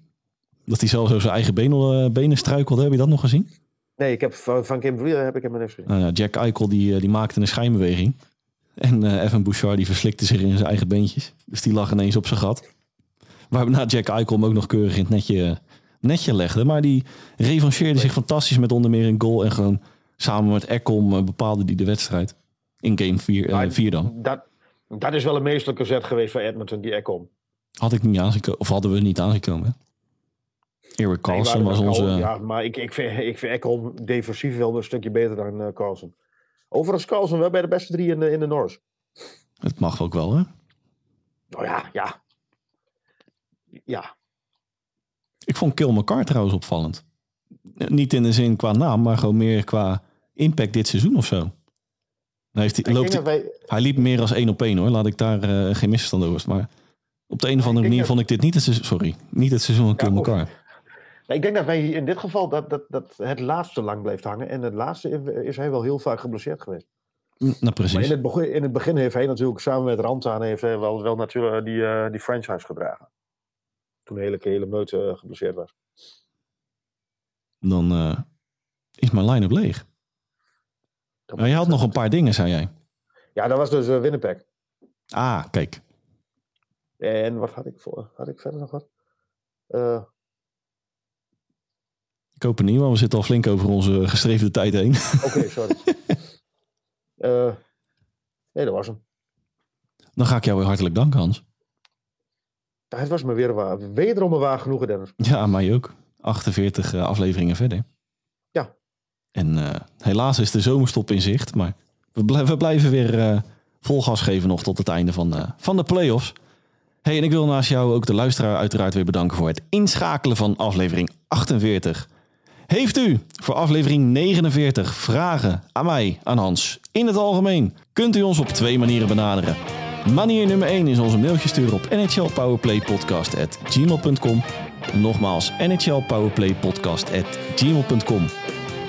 A: Dat hij zelfs zo zijn eigen benen, benen struikelde. Heb je dat nog gezien?
B: Nee, ik heb van, van game 3 heb ik hem niks gezien.
A: Nou ja, Jack Eichel die, die maakte een schijnbeweging. En uh, Evan Bouchard die verslikte zich in zijn eigen beentjes. Dus die lag ineens op zijn gat. Waarna Jack Eichel hem ook nog keurig in het netje, netje legde. Maar die revancheerde zich fantastisch met onder meer een goal. En gewoon samen met Ekholm uh, bepaalde die de wedstrijd. In game 4 uh, vier dan.
B: Dat, dat is wel een meestelijke zet geweest van Edmonton, die Ekholm.
A: Had ik niet aangekomen. Of hadden we niet aangekomen. Eric Carlson nee, was onze...
B: Al, ja, maar ik, ik vind, ik vind Ekholm defensief wel een stukje beter dan uh, Carlson. Overigens Carlson wel bij de beste drie in de, in de Norris.
A: Het mag ook wel, hè?
B: Nou ja, ja. Ja.
A: Ik vond Kill McCarr trouwens opvallend. Niet in de zin qua naam, maar gewoon meer qua impact dit seizoen of zo. Nou heeft hij, loopt hij, wij... hij liep meer als één op één hoor. Laat ik daar uh, geen misverstand over. Maar op de een of andere manier vond ik dit niet het seizoen. Sorry, niet het seizoen van Kill ja, McCarr.
B: Ik denk dat wij in dit geval dat, dat, dat het laatste lang blijft hangen. En het laatste is hij wel heel vaak geblesseerd geweest.
A: Nou, precies.
B: Maar in het, begin, in het begin heeft hij natuurlijk samen met Rantaan heeft hij wel, wel natuurlijk die, uh, die franchise gedragen. Toen hele hele meut uh, geblesseerd was.
A: Dan uh, is mijn line-up leeg. Nou, je had nog een paar dingen, zei jij.
B: Ja, dat was dus Winnipeg.
A: Ah, kijk.
B: En wat had ik voor? Had ik verder nog wat?
A: Ik hoop het niet, want we zitten al flink over onze gestreefde tijd heen.
B: Oké, okay, sorry. uh, nee, dat was hem.
A: Dan ga ik jou weer hartelijk danken, Hans.
B: Ja, het was me weer waar. Wederom een waar genoegen, Dennis.
A: Ja, mij ook. 48 uh, afleveringen verder.
B: Ja.
A: En uh, helaas is de zomerstop in zicht, maar we, bl we blijven weer vol gas geven nog tot het einde van de, van de play-offs. Hey, en ik wil naast jou ook de luisteraar uiteraard weer bedanken voor het inschakelen van aflevering 48. Heeft u voor aflevering 49 vragen aan mij, aan Hans, in het algemeen, kunt u ons op twee manieren benaderen. Manier nummer 1 is onze mailtje sturen op nhlpowerplaypodcast.gmail.com Nogmaals, nhlpowerplaypodcast.gmail.com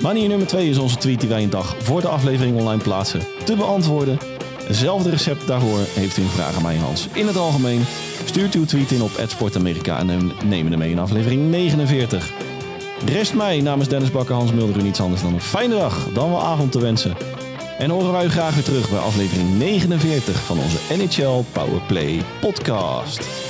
A: Manier nummer 2 is onze tweet die wij een dag voor de aflevering online plaatsen te beantwoorden. Hetzelfde recept daarvoor heeft u een vraag aan mij Hans. In het algemeen stuurt uw tweet in op @sportamerika en nemen ermee in aflevering 49. Rest mij namens Dennis Bakker, Hans Mulder u niets anders dan een fijne dag, dan wel avond te wensen. En horen wij u graag weer terug bij aflevering 49 van onze NHL Powerplay podcast.